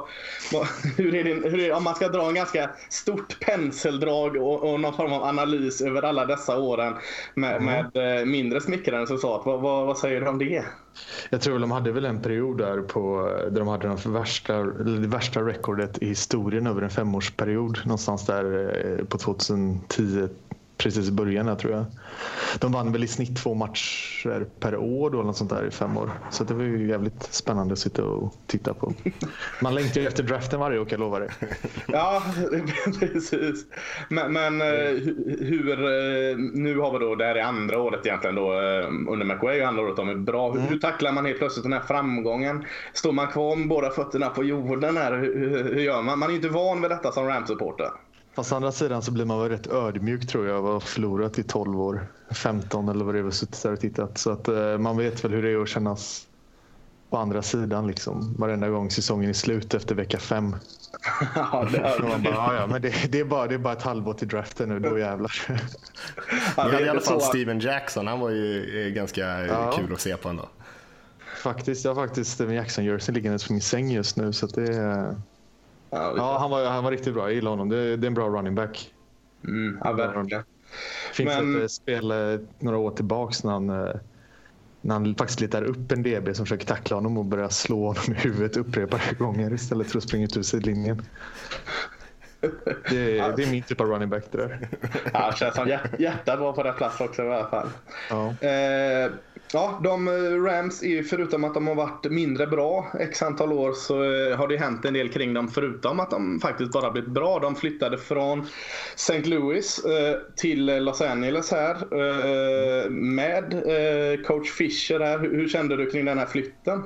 vad, hur är det, hur är om man ska dra en ganska stort penseldrag och, och någon form av analys över alla dessa åren med, mm. med eh, mindre smickrande resultat. Vad, vad, vad säger du om det? Jag tror de hade väl en period där på, där de hade det värsta, det värsta rekordet i historien över en femårsperiod. Någonstans där eh, på 2010 precis i början tror jag. De vann väl i snitt två matcher per år då, något sånt där i fem år. Så det var ju jävligt spännande att sitta och titta på. Man längtar ju efter draften varje år kan jag lova dig. Ja, precis. Men, men eh, hur, eh, nu har vi då, det här är andra året egentligen då eh, under McWay och andra året de är bra. Hur, mm. hur tacklar man helt plötsligt den här framgången? Står man kvar med båda fötterna på jorden här? Hur, hur, hur gör man? Man är ju inte van vid detta som Rams-supporter. Fast å andra sidan så blir man väl rätt ödmjuk tror jag. Har förlorat i 12 år. 15 eller vad det är. Suttit där och tittat. Så att eh, man vet väl hur det är att kännas på andra sidan liksom. Varenda gång säsongen är slut efter vecka fem. ja, det, är... man bara, ja, men det, det, är bara, det är bara ett halvår till draften nu. Då jävlar. ja, Vi hade i alla fall Steven Jackson. Han var ju eh, ganska ja. kul att se på ändå. Faktiskt. Jag har faktiskt Steven Jackson-jerseyn liggandes på min säng just nu. Så det är... Ja, ja han, var, han var riktigt bra. Jag gillar honom. Det, det är en bra running back. Mm, ja, verkligen. Det finns Men... ett spel eh, några år tillbaka när han, eh, när han faktiskt letar upp en DB som försöker tackla honom och börjar slå honom i huvudet upprepade gånger istället för att springa ut ur sidlinjen. Det, är, det är min typ av running back det där. Ja, känns som hjärtat var på rätt plats också i alla fall. Ja. Eh, Ja, de eh, Rams är förutom att de har varit mindre bra x antal år så eh, har det hänt en del kring dem förutom att de faktiskt bara blivit bra. De flyttade från St. Louis eh, till Los Angeles här eh, med coach Fisher här. Hur kände du kring den här flytten?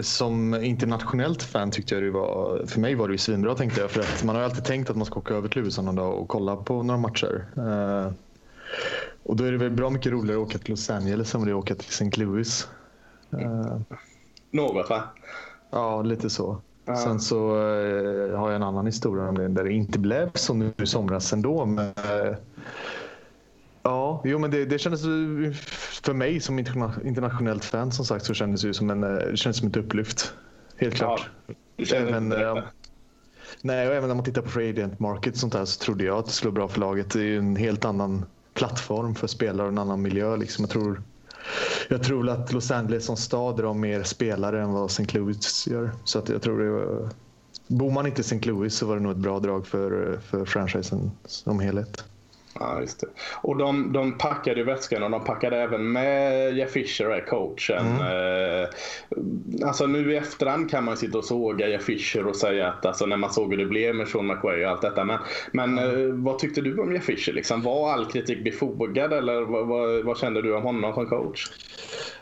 som internationellt fan tyckte jag det var, för mig var det ju svinbra tänkte jag. För att man har ju alltid tänkt att man ska åka över till USA någon dag och kolla på några matcher. Och då är det väl bra mycket roligare att åka till Los Angeles än att åka till St. Louis. Uh, Något va? Ja, lite så. Uh. Sen så uh, har jag en annan historia om det där det inte blev så nu i somras ändå. Men, uh, ja, jo, men det, det kändes för mig som internationellt fan som sagt så kändes det som, en, det kändes som ett upplyft. Helt klart. Ja, även, nej, och även när man tittar på free agent market sånt där så trodde jag att det skulle vara bra för laget. Det är ju en helt annan plattform för spelare och en annan miljö. Liksom. Jag, tror, jag tror att Los Angeles som stad drar mer spelare än vad St. Louis gör. Så att jag tror det var, Bor man inte i St. Louis så var det nog ett bra drag för, för franchisen som helhet. Ja, just det. Och de, de packade väskan och de packade även med Jeff Fisher, coachen. Mm. Eh, alltså nu i efterhand kan man sitta och såga Jeff Fisher och säga att alltså, när man såg hur det blev med Sean McWay och allt detta. Men, men mm. eh, vad tyckte du om Jeff Fisher? Liksom? Var all kritik befogad eller vad, vad, vad kände du om honom som coach?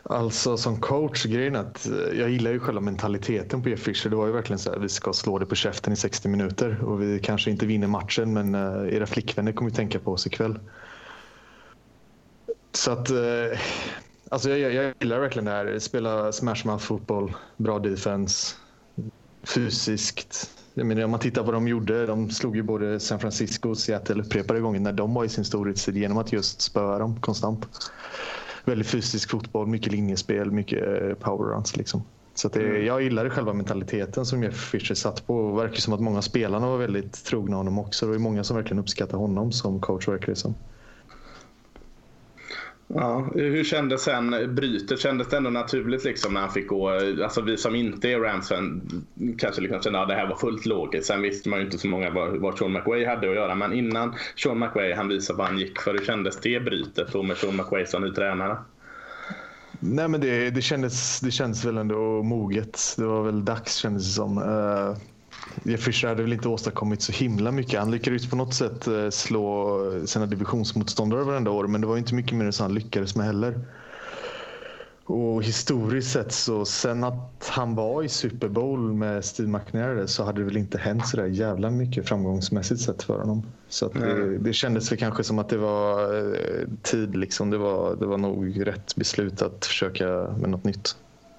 Alltså som coach, grejen att eh, jag gillar ju själva mentaliteten på Jeff Fischer. Det var ju verkligen så här, vi ska slå det på käften i 60 minuter och vi kanske inte vinner matchen men eh, era flickvänner kommer ju tänka på oss ikväll. Så att, eh, alltså jag, jag gillar verkligen det här. Spela smashmouth fotboll, bra defense, fysiskt. Jag menar, om man tittar på vad de gjorde. De slog ju både San Francisco och Seattle upprepade gånger när de var i sin storhetstid genom att just spöa dem konstant väldigt fysisk fotboll, mycket linjespel, mycket eh, powerruns. Liksom. Så det, mm. jag gillade själva mentaliteten som Jeff Fischer satt på. Det verkar som att många spelarna var väldigt trogna honom också. Det var många som verkligen uppskattade honom som coach verkar det som. Ja, hur kändes sen brytet? Kändes det ändå naturligt liksom när han fick gå? Alltså vi som inte är rams kanske liksom kände att det här var fullt logiskt. Sen visste man ju inte så många vad, vad Sean McWay hade att göra. Men innan Sean McWay han visade vad han gick för. Hur kändes det brytet då med Sean McWay som ny tränare? Nej men det, det, kändes, det kändes väl ändå moget. Det var väl dags kändes det som. Uh, Jeff Fischer hade väl inte åstadkommit så himla mycket. Han lyckades på något sätt eh, slå sina divisionsmotståndare varenda år men det var inte mycket mer än så han lyckades med heller. Och historiskt sett så sen att han var i Super Bowl med Steve McNair så hade det väl inte hänt så där jävla mycket framgångsmässigt sett för honom. Så det, det kändes väl kanske som att det var eh, tid liksom. Det var, det var nog rätt beslut att försöka med något nytt.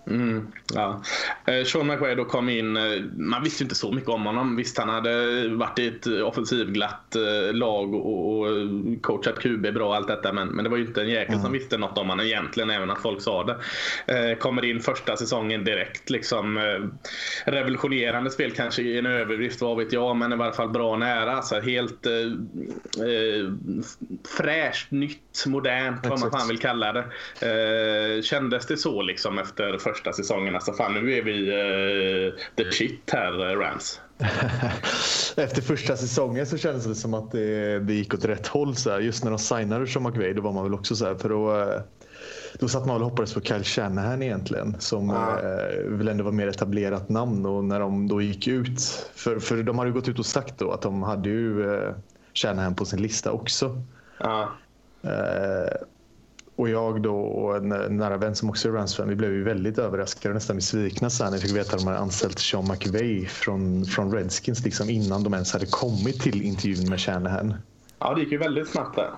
Mm, ja. Eh, Sean McVay då kom in, eh, man visste inte så mycket om honom. Visst han hade varit i ett offensivglatt eh, lag och, och coachat QB bra och allt detta men, men det var ju inte en jäkel mm. som visste något om honom egentligen även att folk sa det. kommer in första säsongen direkt liksom revolutionerande spel kanske i en överdrift vad vet jag men i alla fall bra nära. Alltså helt eh, fräscht, nytt, modernt vad man fan vill kalla det. Eh, kändes det så liksom efter första första säsongen. Alltså fan nu är vi uh, the shit här, uh, Rams. Efter första säsongen så kändes det som att det, det gick åt rätt håll. Så här. Just när de signade Sean McVay då var man väl också så här, för då, eh, då satt man och hoppades på Kyle Shanahan egentligen som ah. eh, väl ändå var mer etablerat namn och när de då gick ut. För, för de hade ju gått ut och sagt då att de hade ju eh, Shanahan på sin lista också. Ah. Eh, och jag då och en nära vän som också är Rams-fan, vi blev ju väldigt överraskade och nästan besvikna sen när vi fick veta att de hade anställt Sean McVay från, från Redskins liksom innan de ens hade kommit till intervjun med Shanahan. Ja, det gick ju väldigt snabbt där.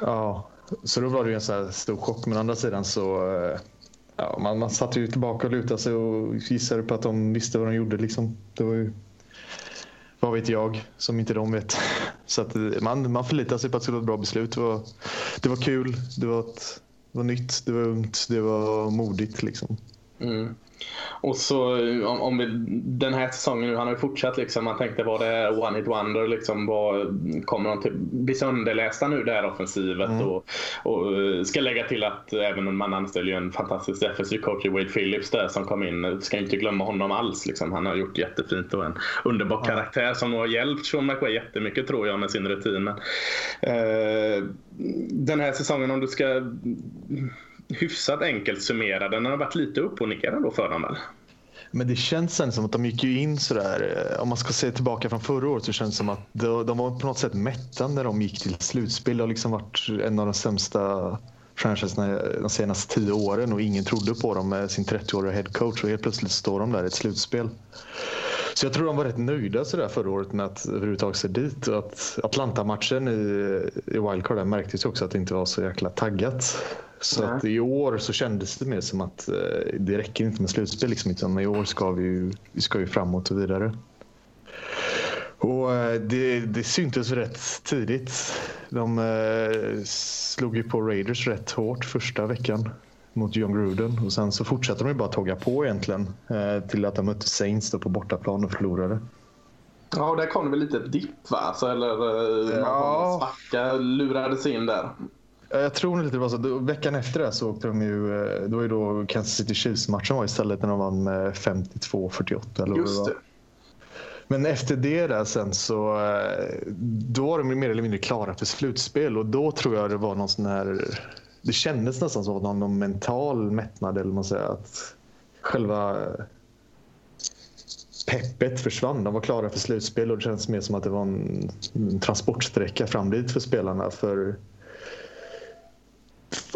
Ja, så då var det ju en så här stor chock. Men å andra sidan så eh, ja, man, man satt ju tillbaka och lutade sig och gissade på att de visste vad de gjorde. Liksom. Det var ju vad vet jag som inte de vet. Så att man, man förlitar sig på att det skulle vara ett bra beslut. Det var, det var kul, det var, ett, det var nytt, det var ungt, det var modigt. Liksom. Mm. Och så om, om vi, den här säsongen nu, han har ju fortsatt liksom. Man tänkte var det one hit wonder liksom. Var, kommer de till, bli sönderlästa nu det här offensivet? Mm. Och, och ska lägga till att även man anställer ju en fantastisk defensiv coach i Wade Phillips där som kom in. Ska inte glömma honom alls liksom. Han har gjort jättefint och en underbar mm. karaktär som har hjälpt Sean McVay jättemycket tror jag med sin rutin. Men, eh, den här säsongen om du ska hyfsat enkelt summerad. Den har varit lite upp och ner ändå för dem väl? Men det känns sen som att de gick ju in sådär, eh, om man ska se tillbaka från förra året så känns det som att de, de var på något sätt mätta när de gick till slutspel. Det har liksom varit en av de sämsta franchiserna de senaste tio åren och ingen trodde på dem med sin 30-åriga headcoach och helt plötsligt står de där i ett slutspel. Så jag tror de var rätt nöjda sådär förra året med att överhuvudtaget se dit. Och att Atlanta-matchen i, i Wildcard märktes också att det inte var så jäkla taggat. Så att i år så kändes det mer som att eh, det räcker inte med slutspel. Liksom, utan i år ska vi ju, vi ska ju framåt och vidare. Och eh, det, det syntes rätt tidigt. De eh, slog ju på Raiders rätt hårt första veckan mot John Gruden och sen så fortsatte de ju bara tåga på egentligen till att de mötte Saints på bortaplan och förlorade. Ja, och där kom det väl lite dipp va? Så, eller eh, Ja. någon svacka lurades in där. Ja, Jag tror lite det var så. Då- Veckan efter det så åkte de ju... eh, Det var ju då Kansas City Chiefs-matchen var istället när de vann med 52-48 eller Just det. Men efter det där sen så... eh, Då var de mer eller mindre klara för slutspel och då tror jag det var någon sån här... Det kändes nästan som att någon, någon mental mättnad eller man säger. Att själva eh, peppet försvann. De var klara för slutspel och det känns mer som att det var en, en transportsträcka fram dit för spelarna. För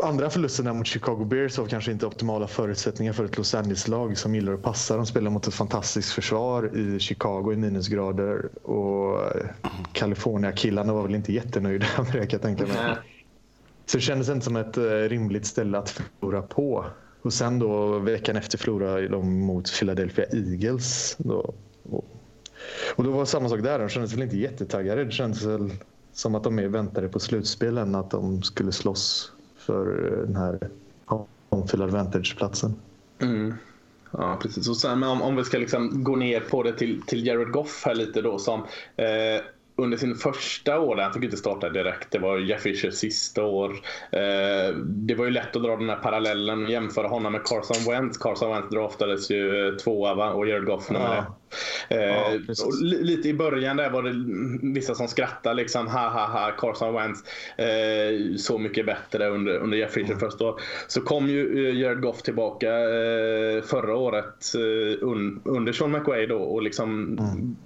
andra förlusterna mot Chicago Bears var kanske inte optimala förutsättningar för ett Los Angeles-lag som gillar att passa. De spelar mot ett fantastiskt försvar i Chicago i minusgrader och California-killarna var väl inte jättenöjda med det kan jag tänka mig. Så det kändes inte som ett eh, rimligt ställe att förlora på. Och sen då veckan efter förlorade de mot Philadelphia Eagles. Då. Och, då var samma sak där. De kändes väl inte jättetaggade. Det kändes väl som att de mer väntade på slutspel än att de skulle slåss för eh, den här home field advantage-platsen. Mm. Ja, precis. Och sen, men om, om vi ska liksom gå ner på det till, till Jared Goff här lite då som eh, under sin första år, han fick inte starta direkt, det var Jeff Fishers sista år. Eh, det var ju lätt att dra den här parallellen och jämföra honom med Carson Wentz. Carson Wentz draftades ju eh, tvåa va? och Jared Goff nummer Ja. Eh, Ja, lite i början där var det vissa som skrattade liksom ha ha ha Carson Wentz eh, så mycket bättre under, under Jeff Fisher första år. Så kom ju eh, Jared Goff tillbaka förra året un, under Sean McWay då och liksom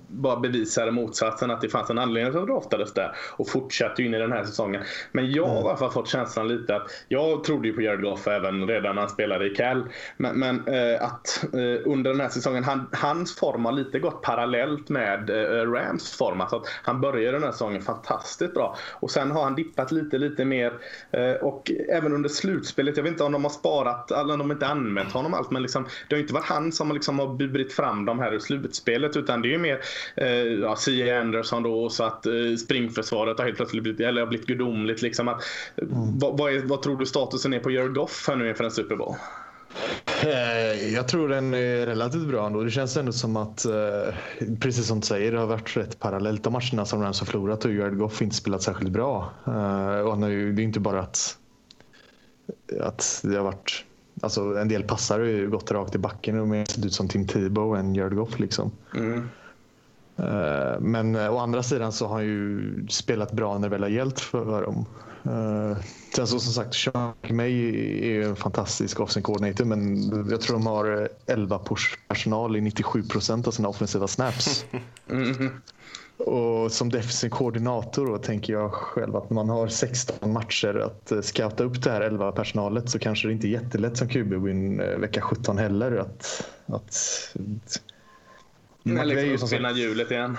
bara bevisade motsatsen att det fanns en anledning till att han draftades där och fortsatte in i den här säsongen. Men jag har i alla fall fått känslan lite att jag trodde ju på Jared Goff även redan när han spelade i Cal. Men, men att under den här säsongen, han, hans form har lite gått parallellt med eh, Rams form. Alltså att han började den här säsongen fantastiskt bra och sen har han dippat lite, lite mer. Eh, och även under slutspelet, jag vet inte om de har sparat, eller om de inte använt honom allt, men liksom, det har inte varit han som liksom har burit fram de här i slutspelet utan det är ju mer eh, ja, C.A. Anderson då så att springförsvaret har helt plötsligt blivit, eller har blivit gudomligt. Liksom att, vad, vad, är, vad tror du statusen är på Jared Goff här nu inför en Super Bowl? Eh, jag tror den är relativt bra ändå. Det känns ändå som att, eh, precis som du säger, det har varit rätt parallellt. De matcherna som Rams har förlorat har Jared Goff inte spelat särskilt bra. Eh, och nu, ju, det är inte bara att, att det har varit... Alltså en del passare har ju gått rakt i backen och mer sett ut som Tim Tebow än Jared Goff. Liksom. Mm. Eh, Men eh, å andra sidan så har han ju spelat bra när det väl har gällt för dem. Eh, Sen så som sagt, Sean McMay är ju en fantastisk offensive coordinator men jag tror de har eh, 11 push-personal i 97 procent av sina offensiva snaps. Mm. Och som defensiv koordinator då tänker jag själv att när man har 16 matcher att scouta upp det här 11 personalet så kanske det inte är jättelätt som QB win eh, vecka 17 heller. Att, att, Men McVay är ju liksom som sagt- hjulet igen.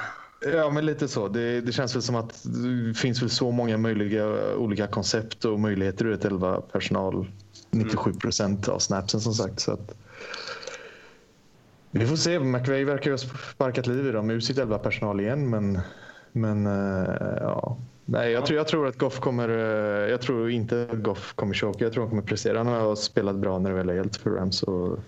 Ja, men lite så. Det, det känns väl som att det finns väl så många möjliga olika koncept och möjligheter ur ett 11 personal. 97 procent av snapsen som sagt. Så att, vi får se. McVay verkar ju ha sparkat liv i dem ur sitt 11 personal igen. Men, men eh, ja. Nej, jag, tror, jag tror att Goff kommer... eh, Jag tror inte att Goff kommer choka. Jag tror han kommer prestera. Han har spelat bra när det väl har gällt för Rams. Och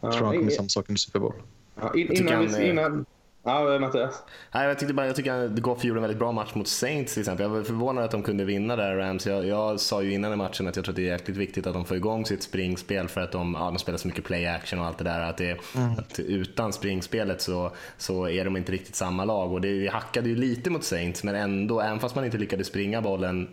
jag tror han kommer samma sak under Super Bowl. Ja, in, innan, han, vi, innan, ja, Mattias. Nej, jag tyckte bara, jag tycker att Goff gjorde en väldigt bra match mot Saints till exempel. Jag var förvånad att de kunde vinna där Rams. Jag, jag sa ju innan i matchen att jag tror att det är jäkligt viktigt att de får igång sitt springspel för att de, ja, de spelar så mycket play action och allt det där. Att, det, att utan springspelet så, så är de inte riktigt samma lag och det hackade ju lite mot Saints men ändå, även fast man inte lyckades springa bollen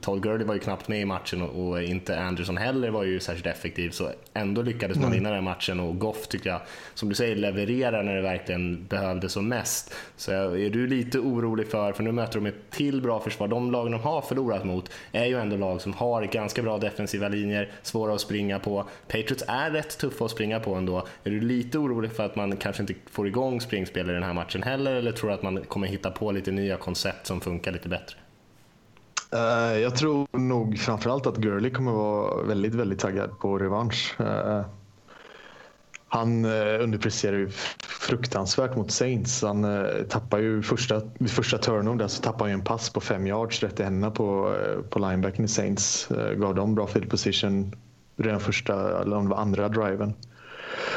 Todd Gurley var ju knappt med i matchen och, och, inte Anderson heller var ju särskilt effektiv så ändå lyckades man vinna den matchen och Goff tycker jag, som du säger, levererar när det verkligen behövdes som mest. Så är du lite orolig för, för nu möter de ett till bra försvar, de lagen de har förlorat mot är ju ändå lag som har ganska bra defensiva linjer, svåra att springa på. Patriots är rätt tuffa att springa på ändå. Är du lite orolig för att man kanske inte får igång springspel i den här matchen heller eller tror du att man kommer hitta på lite nya koncept som funkar lite bättre? Uh, jag tror nog framförallt att Gurley kommer vara väldigt, väldigt taggad på revansch. Uh, han uh, underpresterar ju fruktansvärt mot Saints. Han uh, tappar ju första, vid första turnover där så tappar han en pass på fem yards rätt i händerna på, på linebacken i Saints. gav dem bra field position redan första, eller om det var andra driven.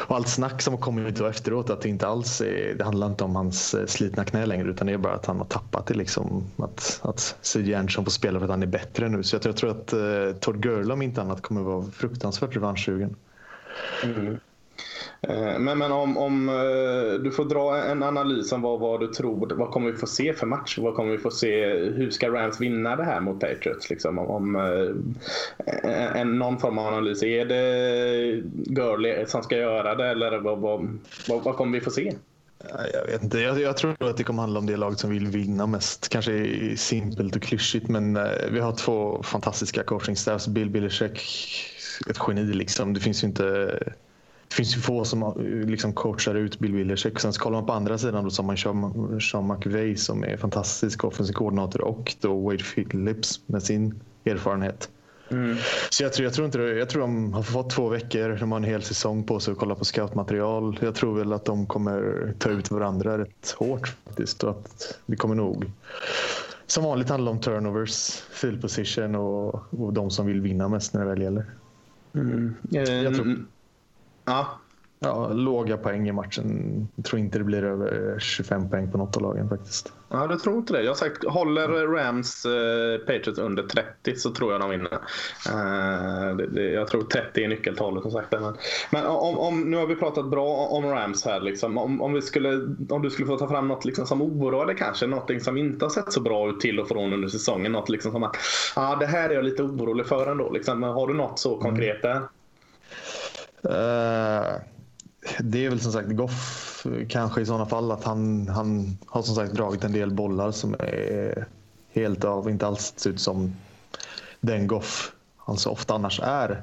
Och allt snack som har kommit då efteråt att det inte alls är, det handlar inte om hans eh, slitna knä längre utan det är bara att han har tappat det liksom. Att, att C.J. Anderson får spela för att han är bättre nu. Så jag, jag tror att eh, Todd Gurley om inte annat kommer vara fruktansvärt revanschsugen. Mm. Eh, men, men om, om eh, du får dra en analys om vad, vad du tror, vad kommer vi få se för match? Vad kommer vi få se? Hur ska Rams vinna det här mot Patriots? Liksom, om, om eh, en, någon form av analys. Är det Gurley som ska göra det eller vad, vad, vad, vad kommer vi få se? Jag vet inte. Jag, jag, tror att det kommer handla om det lag som vill vinna mest. Kanske simpelt och klyschigt, men vi har två fantastiska coachingstaffs. Bill Belichick, ett geni liksom. Det finns ju inte det finns ju få som liksom coachar ut Bill Belichick. Sen så kollar man på andra sidan då så har man Sean, Sean McVay som är fantastisk offensiv koordinator och då Wade Phillips med sin erfarenhet. Mm. Så jag tror, jag, tror inte, jag tror de har fått två veckor. De har en hel säsong på sig att kolla på scoutmaterial. Jag tror väl att de kommer ta ut varandra rätt hårt faktiskt. Och att det kommer nog som vanligt handla om turnovers, field position och, och de som vill vinna mest när det väl gäller. Mm. Jag tror, Ja. Ja, låga poäng i matchen. Jag tror inte det blir över 25 poäng på något av lagen faktiskt. Ja, du tror inte det? Jag har sagt, håller Rams eh, Patriots under 30 så tror jag de vinner. Eh, det, det, jag tror 30 är nyckeltalet som sagt. Men, men om, om, nu har vi pratat bra om Rams här. Liksom. Om, om, vi skulle, om du skulle få ta fram något liksom som oroade kanske, något som inte har sett så bra ut till och från under säsongen. Något liksom som att ah, det här är jag lite orolig för ändå. Liksom. Har du något så konkret där? Uh, det är väl som sagt Goff kanske i sådana fall att han, han har som sagt dragit en del bollar som är helt av, inte alls ser ut som den Goff han så ofta annars är.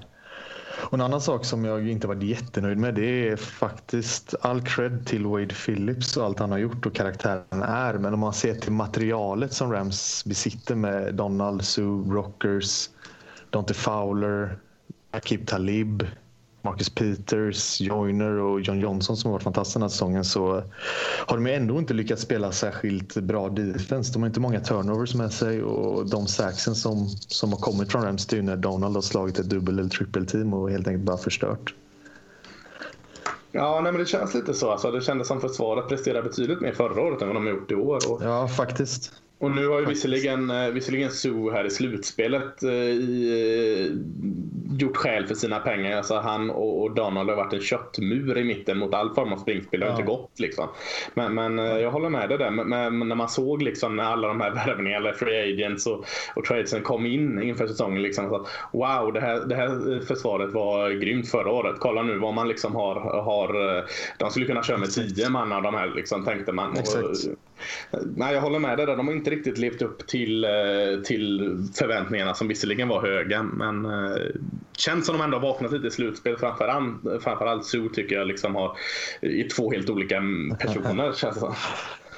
Och en annan sak som jag inte varit jättenöjd med det är faktiskt all cred till Wade Phillips och allt han har gjort och karaktären är. Men om man ser till materialet som Rams besitter med Donald, Sue, Rockers, Dante Fowler, Akib Talib, Marcus Peters, Joyner och John Johnson som har varit fantastiska den här säsongen så har de ändå inte lyckats spela särskilt bra defense. De har inte många turnovers med sig och de saxen som, som har kommit från Rams det är när Donald har slagit ett dubbel eller trippelteam och helt enkelt bara förstört. Ja, nej, men det känns lite så. Alltså, det kändes som försvaret presterade betydligt mer förra året än vad de har gjort i år. Och... Ja, faktiskt. Och nu har ju visserligen, eh, visserligen Sue här i slutspelet eh, i, gjort skäl för sina pengar. Alltså han och, och, Donald har varit en köttmur i mitten mot all form av springspel. Det har ja. inte gått liksom. Men, men eh, jag håller med dig där. Men, men, när man såg liksom när alla de här värvningarna, free agents och, och tradesen kom in inför säsongen. Liksom, så, wow, det här, det här försvaret var grymt förra året. Kolla nu vad man liksom har. har de skulle kunna köra med tio man av de här liksom, tänkte man. Och, nej, jag håller med dig där. De har inte riktigt levt upp till, till förväntningarna som visserligen var höga. Men känns som de ändå har vaknat lite i slutspel. Framförallt, framförallt Sue tycker jag liksom har i två helt olika personer känns det som.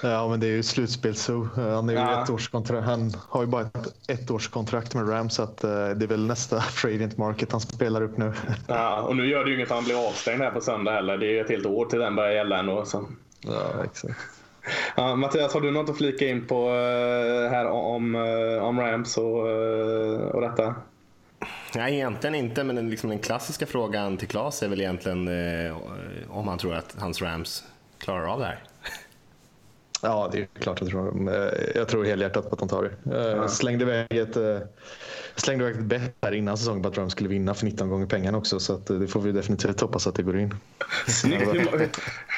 Ja, men det är ju slutspel Sue. Han, är ju ja. ett han har ju bara ett ettårskontrakt med Rams så att, uh, det är väl nästa Fradiant Market han spelar upp nu. Ja, och nu gör det ju inget att han blir avstängd här på söndag heller. Det är ju ett helt år till den börjar gälla ändå. Så. Ja, exakt. Ja, Mattias, har du något att flika in på uh, här om, uh, om Rams och, och detta? Nej, egentligen inte, men den, liksom den klassiska frågan till Claes är väl egentligen eh, om han tror att hans Rams klarar av det här. Ja, det är klart jag tror. Jag tror helhjärtat på att de tar det. Jag eh, slängde iväg ett, eh, slängde iväg ett bett här innan säsongen på att Rams skulle vinna för 19 gånger pengarna också. Så att eh, det får vi definitivt hoppas att det går in. Snyggt. Hur,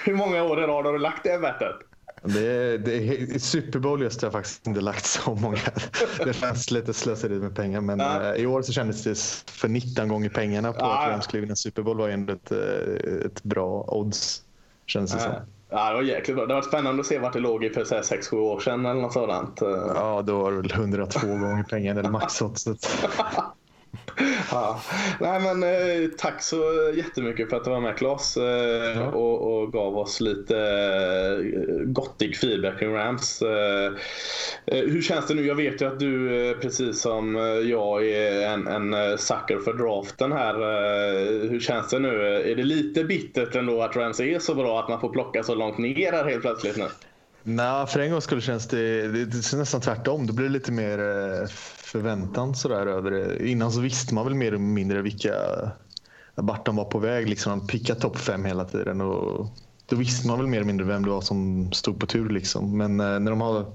hur många år i rad har du lagt det bettet? Det, det, I Super Bowl just har jag faktiskt inte lagt så många. Det känns lite slöseri med pengar. Men Ja. eh, i år så kändes det för 19 gånger pengarna på Ja. att Rams skulle vinna Super Bowl var ju ändå ett, eh, ett bra odds. Känns det som. Ja, det var jäkligt bra. Det var spännande att se vart det låg i för 6-7 år sedan eller något sådant. Ja, då var det väl 102 gånger pengarna eller maxoddset. Ja. Nej, men, eh, tack så jättemycket för att du var med Claes eh, och, och gav oss lite eh, gottig feedback kring Rams. Eh, eh, hur känns det nu? Jag vet ju att du eh, precis som jag är en, en sucker för draften här. Hur känns det nu? Är det lite bittert ändå att Rams är så bra att man får plocka så långt ner här helt plötsligt nu? Nej, för en gång skulle känns det, det, det är nästan tvärtom. Det blir lite mer förväntan sådär över det. Innan så visste man väl mer eller mindre vilka vart de var på väg. Liksom. De pickade topp fem hela tiden och då visste man väl mer eller mindre vem det var som stod på tur. Liksom. Men eh, när de har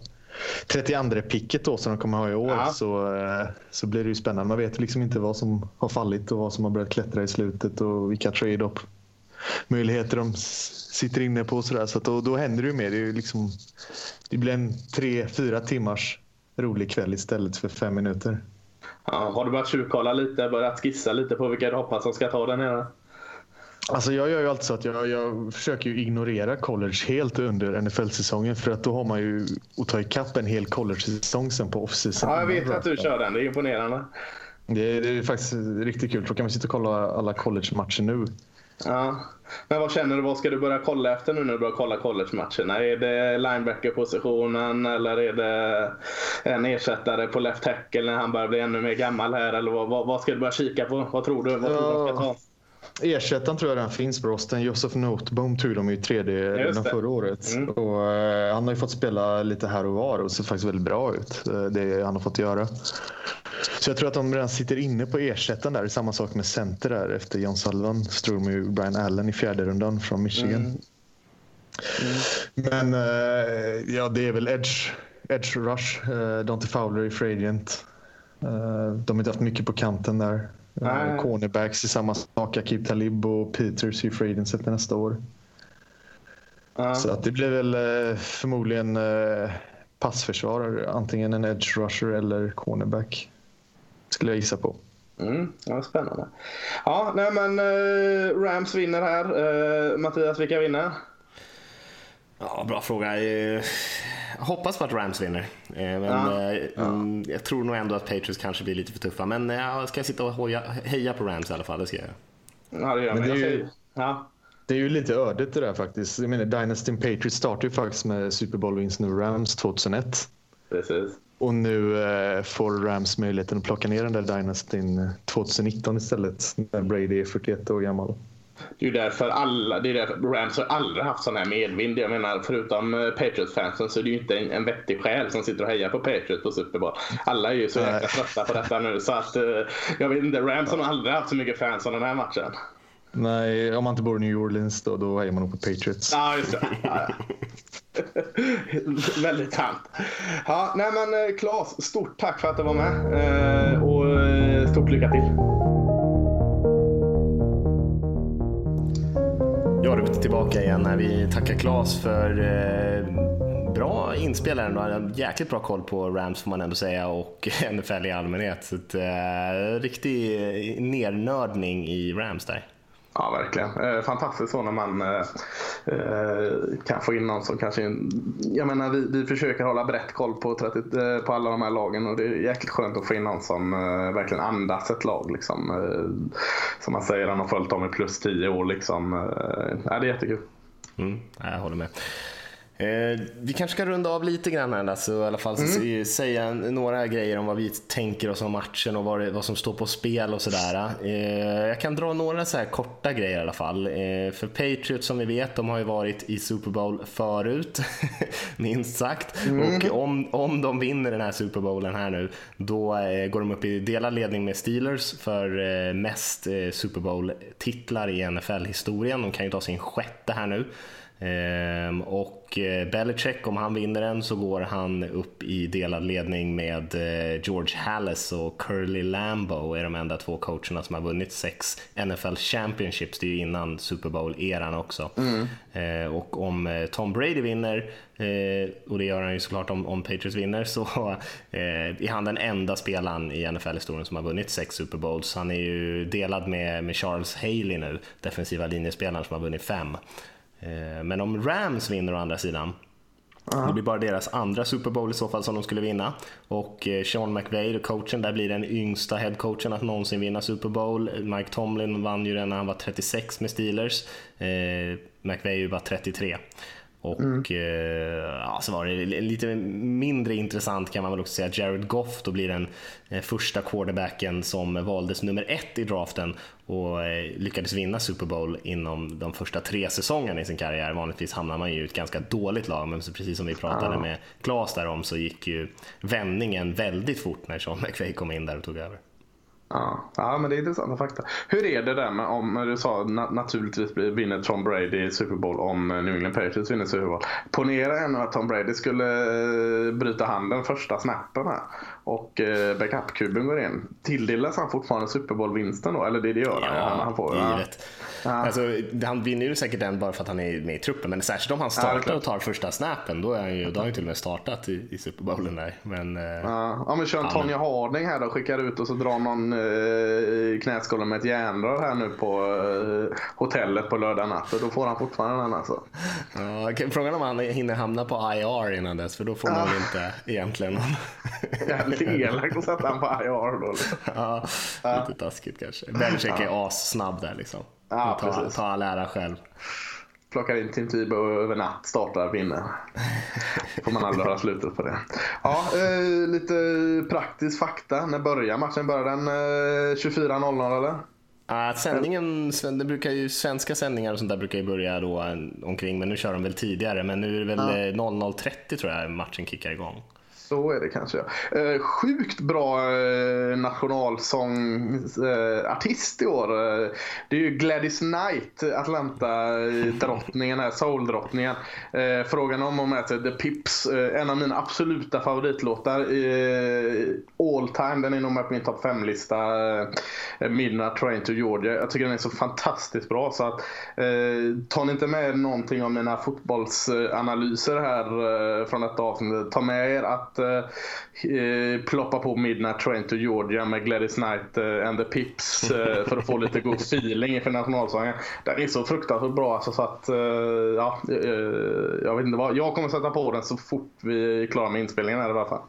32 picket då som de kommer ha i år Ja. så, eh, så blir det ju spännande. Man vet liksom inte vad som har fallit och vad som har börjat klättra i slutet och vilka trade-up möjligheter de sitter inne på. Och sådär. Så då, då händer det ju mer. Det, är liksom, det blir en tre, fyra timmars rolig kväll istället för fem minuter. Ja, har du börjat tjuvkolla lite, börjat skissa lite på vilka du hoppas som ska ta den nere? Alltså jag gör ju alltid så att jag, jag försöker ju ignorera college helt under NFL-säsongen för att då har man ju att ta ikapp en hel college-säsong sen på off-season. Ja, jag vet att du kör den. Det är imponerande. Det, är- det är faktiskt riktigt kul. Då kan man sitta och kolla alla college-matcher nu. Ja. Men vad känner du? Vad ska du börja kolla efter nu när du börjar kolla college-matcherna? Är det linebacker-positionen eller är det en ersättare på left tackle när han börjar bli ännu mer gammal här? Eller vad, vad, vad ska du börja kika på? Vad tror du? Vad tror du de ska ta? Ersättaren tror jag redan finns på rosten. Josef Noteboom tog de ju i tredje Just redan det. förra året. Mm. Och, eh, han har ju fått spela lite här och var och ser faktiskt väldigt bra ut. eh, Det han har fått göra. Så jag tror att de redan sitter inne på ersättaren där. Samma sak med center där. Efter John Sullivan så de ju Brian Allen i fjärde rundan från Michigan. Mm. Men eh, ja, det är väl edge, edge rush. Uh, Dante Fowler i free agent. Eh, de har inte haft mycket på kanten där. Nej. Uh, cornerbacks i samma sak. Akib Talib och Peters i free agent efter nästa år. Ja. Så att det blir väl eh, förmodligen uh, passförsvarare. Antingen en edge rusher eller cornerback. Skulle jag gissa på. Mm, ja, spännande. Ja, nej men eh, Rams vinner här. Eh, Mattias, vilka vinner? Ja, bra fråga. Hoppas på att Rams vinner. Eh, Men Ja. eh, mm, jag tror nog ändå att Patriots kanske blir lite för tuffa. Men eh, jag ska sitta och hoja, heja på Rams i alla fall. Det ska jag. Ja, det gör Men det är ju- Ja. Det är ju lite ödet det där faktiskt. Jag menar, Dynasty Patriots startade ju faktiskt med Super Bowl-vinst nu Rams 2001. Precis. Och nu eh, får Rams möjligheten att plocka ner den där Dynastyn 2019 istället. När Brady är 41 år gammal. Det är ju därför alla, det är därför Rams har aldrig haft sån här medvind. Jag menar förutom eh, Patriots-fansen så är det ju inte en, en vettig själ som sitter och hejar på Patriots på Super Bowl. Alla är ju så jäkla trötta på detta nu så att eh, jag vet inte, Rams har aldrig haft så mycket fans som den här matchen. Nej, om man inte bor i New Orleans då, då hejar man nog på Patriots. Ja, just det. Ja, ja. Väldigt sant. Ja, nej men eh, Claes, stort tack för att du var med eh, och eh, stort lycka till. Ja, då är vi tillbaka igen här. Vi tackar Claes för eh, bra inspel ändå. Jäkligt bra koll på Rams får man ändå säga och NFL i allmänhet. Så att, eh, riktig eh, nernördning i Rams där. Ja, verkligen. Eh, fantastiskt så när man eh, eh, kan få in någon som kanske... Jag menar, vi, vi försöker hålla brett koll på, 30, på alla de här lagen och det är jäkligt skönt att få in någon som verkligen andas ett lag. Liksom. Som man säger, han har följt dem i plus 10 år. Liksom. Ja, det är jättekul. Mm, jag håller med. Eh, vi kanske ska runda av lite grann här, alltså, i alla fall s- säga några grejer om vad vi tänker oss om matchen och vad, det, vad som står på spel och sådär. Eh, jag kan dra några så här korta grejer i alla fall. Eh, för Patriots som vi vet, de har ju varit i Super Bowl förut, minst sagt. Och om, om de vinner den här Super Bowlen här nu, då eh, går de upp i delad ledning med Steelers för eh, mest eh, Super Bowl-titlar i NFL-historien. De kan ju ta sin sjätte här nu. Ehm, och eh, Belichick, om han vinner den så går han upp i delad ledning med eh, George Halas och Curly Lambeau är de enda två coacherna som har vunnit sex NFL Championships. Det är ju innan Super Bowl-eran också. Mm. Eh, och om eh, Tom Brady vinner, och det gör han ju såklart om, om Patriots vinner, så är han den enda spelaren i NFL-historien som har vunnit sex Super Bowls. Han är ju delad med, med Charles Haley nu, defensiva linjespelaren som har vunnit fem. Eh, Men om Rams vinner å andra sidan, det blir bara deras andra Super Bowl i så fall som de skulle vinna. Och eh, Sean McVay, coachen, där blir den yngsta headcoachen att någonsin vinna Super Bowl. Mike Tomlin vann ju den när han var 36 med Steelers. Eh, McVay är ju bara 33. Och eh, ja, så var det lite mindre intressant kan man väl också säga. Jared Goff då blir den eh, första quarterbacken som valdes nummer ett i draften och eh, lyckades vinna Super Bowl inom de första tre säsongerna i sin karriär. Vanligtvis hamnar man ju i ett ganska dåligt lag, men så precis som vi pratade med Klas där om så gick ju vändningen väldigt fort när Sean McVay kom in där och tog över. Ja. ja, men det är intressanta fakta. Hur är det där med om, du sa na naturligtvis vinner Tom Brady Super Bowl om eh, New England Patriots vinner Super Bowl. Ponera ännu att Tom Brady skulle eh, bryta handen första snappen här och eh, backup-kuben går in. Tilldelas han fortfarande Super Bowl-vinsten då? Eller det, det gör han ju. Han, han får, ja. Alltså, han vinner ju säkert den bara för att han är med i truppen, men särskilt om han Ja, startar klart. och tar första snappen, då, är han ju, då har han ju till och med startat i, i Super Bowlen där. Men, eh, Ja, ja, men kör en Ja, Tonya Harding här då. Skickar ut och så drar någon eh, knäskåla med ett järnrör här nu på eh, hotellet på lördag natt. Och då får han fortfarande den alltså. ja, okej, frågan om han hinner hamna på IR innan dess, för då får man väl inte egentligen någon... Jävligt elakt att sätta han på IR då. liksom. ja, lite taskigt kanske. Belichick är assnabb där liksom. Ja, ta, precis. ta all ära själv. Plockar in Tim Tebow över natt, startar, vinner. Får man aldrig höra slutet på det. Ja, eh, lite praktisk fakta. När börjar matchen? Börjar den eh, 24.00 eller? Ja, sändningen, det brukar ju, svenska sändningar och sånt där brukar ju börja då omkring, men nu kör de väl tidigare. Men nu är det väl eh, 00.30 tror jag matchen kickar igång. Så är det kanske. ja. Eh, sjukt bra eh, nationalsångartist i år. Eh, det är ju Gladys Knight, Atlanta-drottningen, här, soul-drottningen. Eh, frågan om hon med sig The Pips, eh, en av mina absoluta favoritlåtar eh, all time. Den är nog med på min topp 5-lista. Eh, Midnight Train to Georgia. Jag tycker den är så fantastiskt bra. Så att, eh, tar ni inte med någonting av mina fotbollsanalyser här eh, från detta avsnitt. Ta med er att eh, eh, ploppa på Midnight Train to Georgia med Gladys Knight eh, and the Pips eh, för att få lite god feeling inför nationalsången. Den är så fruktansvärt bra alltså, så att eh, ja, eh, jag vet inte vad. Jag kommer sätta på den så fort vi är klara med inspelningen här i alla fall.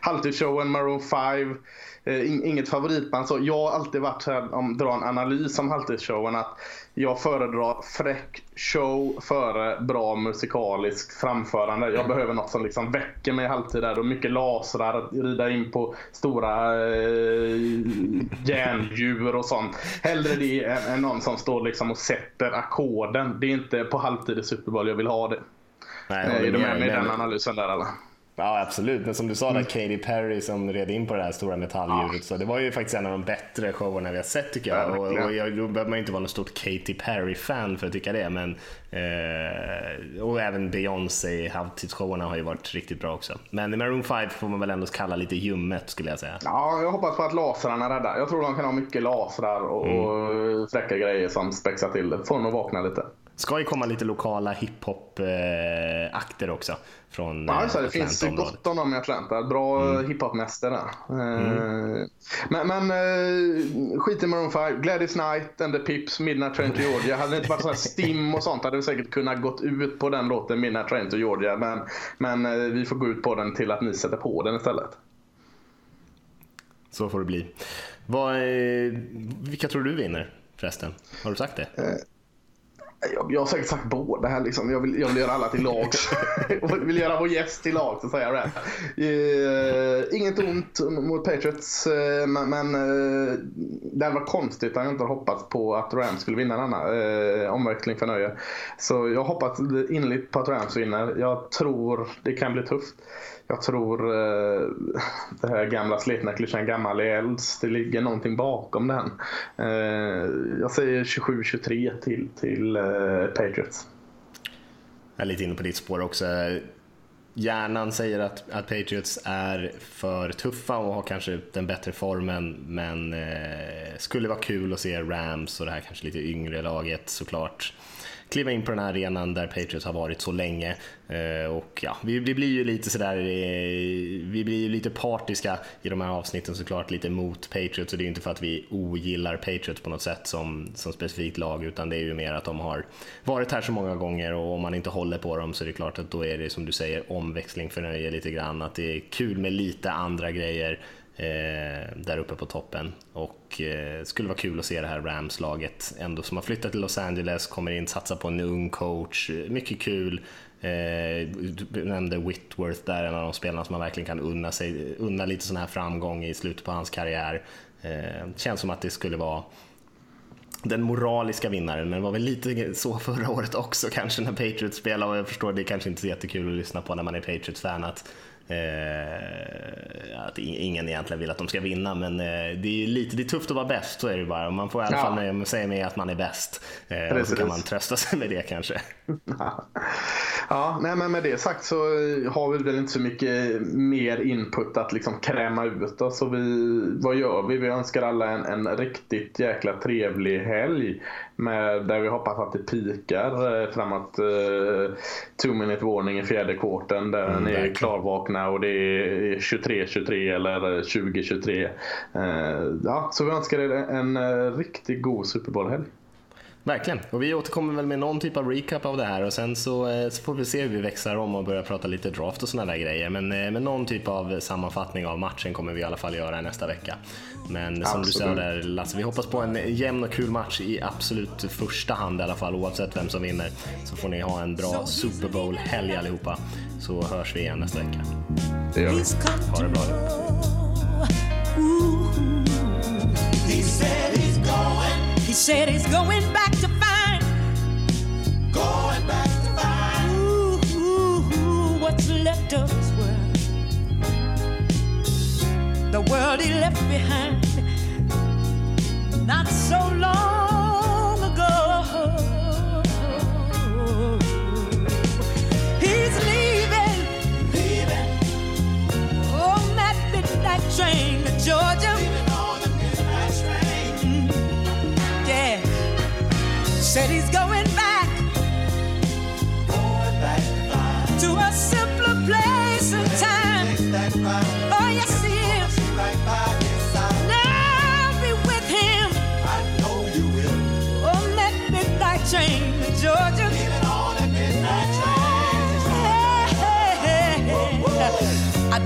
Halvtidsshowen, Maroon 5. Eh, in- inget favoritband. Så jag har alltid varit så här, om dra en analys om halvtidsshowen. Att jag föredrar fräck show före bra musikaliskt framförande. Jag behöver något som liksom väcker mig i halvtid. Där, och mycket lasrar, rida in på stora eh, järndjur och sånt. Hellre det än, än någon som står liksom och sätter ackorden. Det är inte på halvtid i Super Bowl jag vill ha det. Nej, Eh, är du med mig i den analysen där eller? Ja, absolut. Men som du sa, Mm. där, Katy Perry som red in på det här stora metalldjuret. Så det var ju faktiskt en av de bättre showerna vi har sett tycker jag. Och, och jag då behöver man inte vara något stort Katy Perry-fan för att tycka det. Men, eh, och även Beyoncé, halvtidsshowerna har ju varit riktigt bra också. Men Maroon 5 får man väl ändå kalla lite ljummet skulle jag säga. Ja, jag hoppas på att lasrarna räddar. Jag tror de kan ha mycket lasrar och, och fräcka grejer som spexar till det. Får nog vakna lite. Ska ju komma lite lokala hiphop-akter också. Från Ja, eh, så det finns ju gott om dem i Atlanta. Bra mm. hiphopmästare. Eh, Men, men eh, skit i Maroon 5. Gladys Knight and the Pips, Midnight Train to Georgia. Hade det inte varit sån här Stim och sånt hade vi säkert kunnat gått ut på den låten Midnight Train to Georgia. Men, men eh, vi får gå ut på den till att ni sätter på den istället. Så får det bli. Vad, eh, vilka tror du vinner förresten? Har du sagt det? Jag, jag har säkert sagt båda här liksom. Jag vill, jag vill göra alla till lags. jag vill göra vår gäst till lags och säga det. Uh, inget ont mot Patriots. eh, men men uh, det hade varit konstigt om jag inte hoppats på att Rams skulle vinna denna uh, omväxling för nöje. Så jag hoppas innerligt på att Rams vinner. Jag tror det kan bli tufft. Jag tror eh, det här gamla slitna klyschan gammal är elds. Det ligger någonting bakom den. Eh, jag säger 27-23 till, till eh, Patriots. är lite inne på ditt spår också. Hjärnan säger att, att Patriots är för tuffa och har kanske den bättre formen, men eh, skulle vara kul att se Rams och det här kanske lite yngre laget såklart kliva in på den här arenan där Patriots har varit så länge. Eh, och ja, vi, vi, blir ju lite sådär, eh, vi blir ju lite partiska i de här avsnitten såklart, lite mot Patriots. Och det är ju inte för att vi ogillar Patriots på något sätt som, som specifikt lag utan det är ju mer att de har varit här så många gånger. Och om man inte håller på dem så är det klart att då är det som du säger omväxling för nöje lite grann, att det är kul med lite andra grejer. Eh, där uppe på toppen. Och eh, skulle vara kul att se det här Rams-laget ändå som har flyttat till Los Angeles, kommer in, satsar på en ung coach, mycket kul. Eh, du nämnde Whitworth där, en av de spelarna som man verkligen kan unna, sig, unna lite sån här framgång i slutet på hans karriär. Eh, känns som att det skulle vara den moraliska vinnaren, men det var väl lite så förra året också kanske när Patriots spelade och jag förstår det är kanske inte så jättekul att lyssna på när man är Patriots-fan att Eh, att ingen egentligen vill att de ska vinna, men eh, det är lite det är tufft att vara bäst, så är det bara. Man får i alla fall nöja ja. sig med att man är bäst. Eh, och så kan man trösta sig med det kanske. ja, nej, men med det sagt så har vi väl inte så mycket mer input att liksom kräma ut oss. vi, vad gör vi? Vi önskar alla en, en riktigt jäkla trevlig helg. Med, där vi hoppas att det pikar eh, framåt eh, two minute warning i fjärde kvarten där mm, ni är klarvakna och det är 23-23 eller 20-23. Eh, ja, så vi önskar er en, en riktigt god Super Bowl-helg. Verkligen, och vi återkommer väl med någon typ av recap av det här och sen så, eh, så får vi se hur vi växlar om och börjar prata lite draft och sådana där grejer. Men, eh, men någon typ av sammanfattning av matchen kommer vi i alla fall göra nästa vecka. Men som absolut. du sa där Lasse, vi hoppas på en jämn och kul match i absolut första hand i alla fall oavsett vem som vinner. Så får ni ha en bra Super Bowl-helg allihopa så hörs vi igen nästa vecka. Det gör vi. Ha det bra. He said he's going world he left behind. Not so long ago. He's leaving. Leaving. On that midnight train to Georgia. Mm. Yeah, said he's going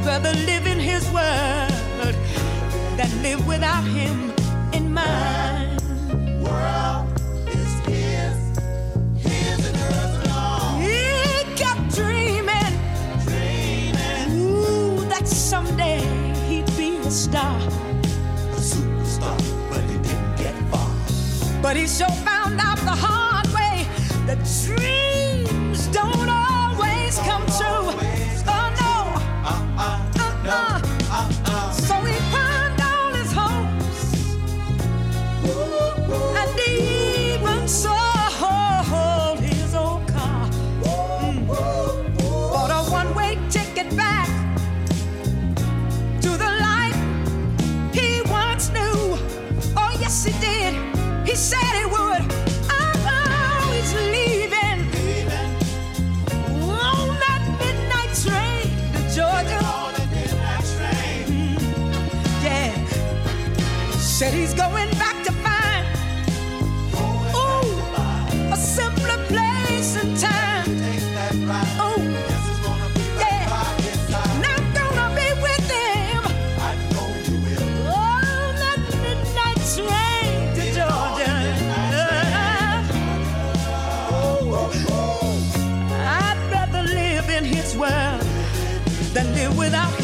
rather live in his world than live without him in mine. someday he'd be a star. A superstar, but he didn't get far. But he without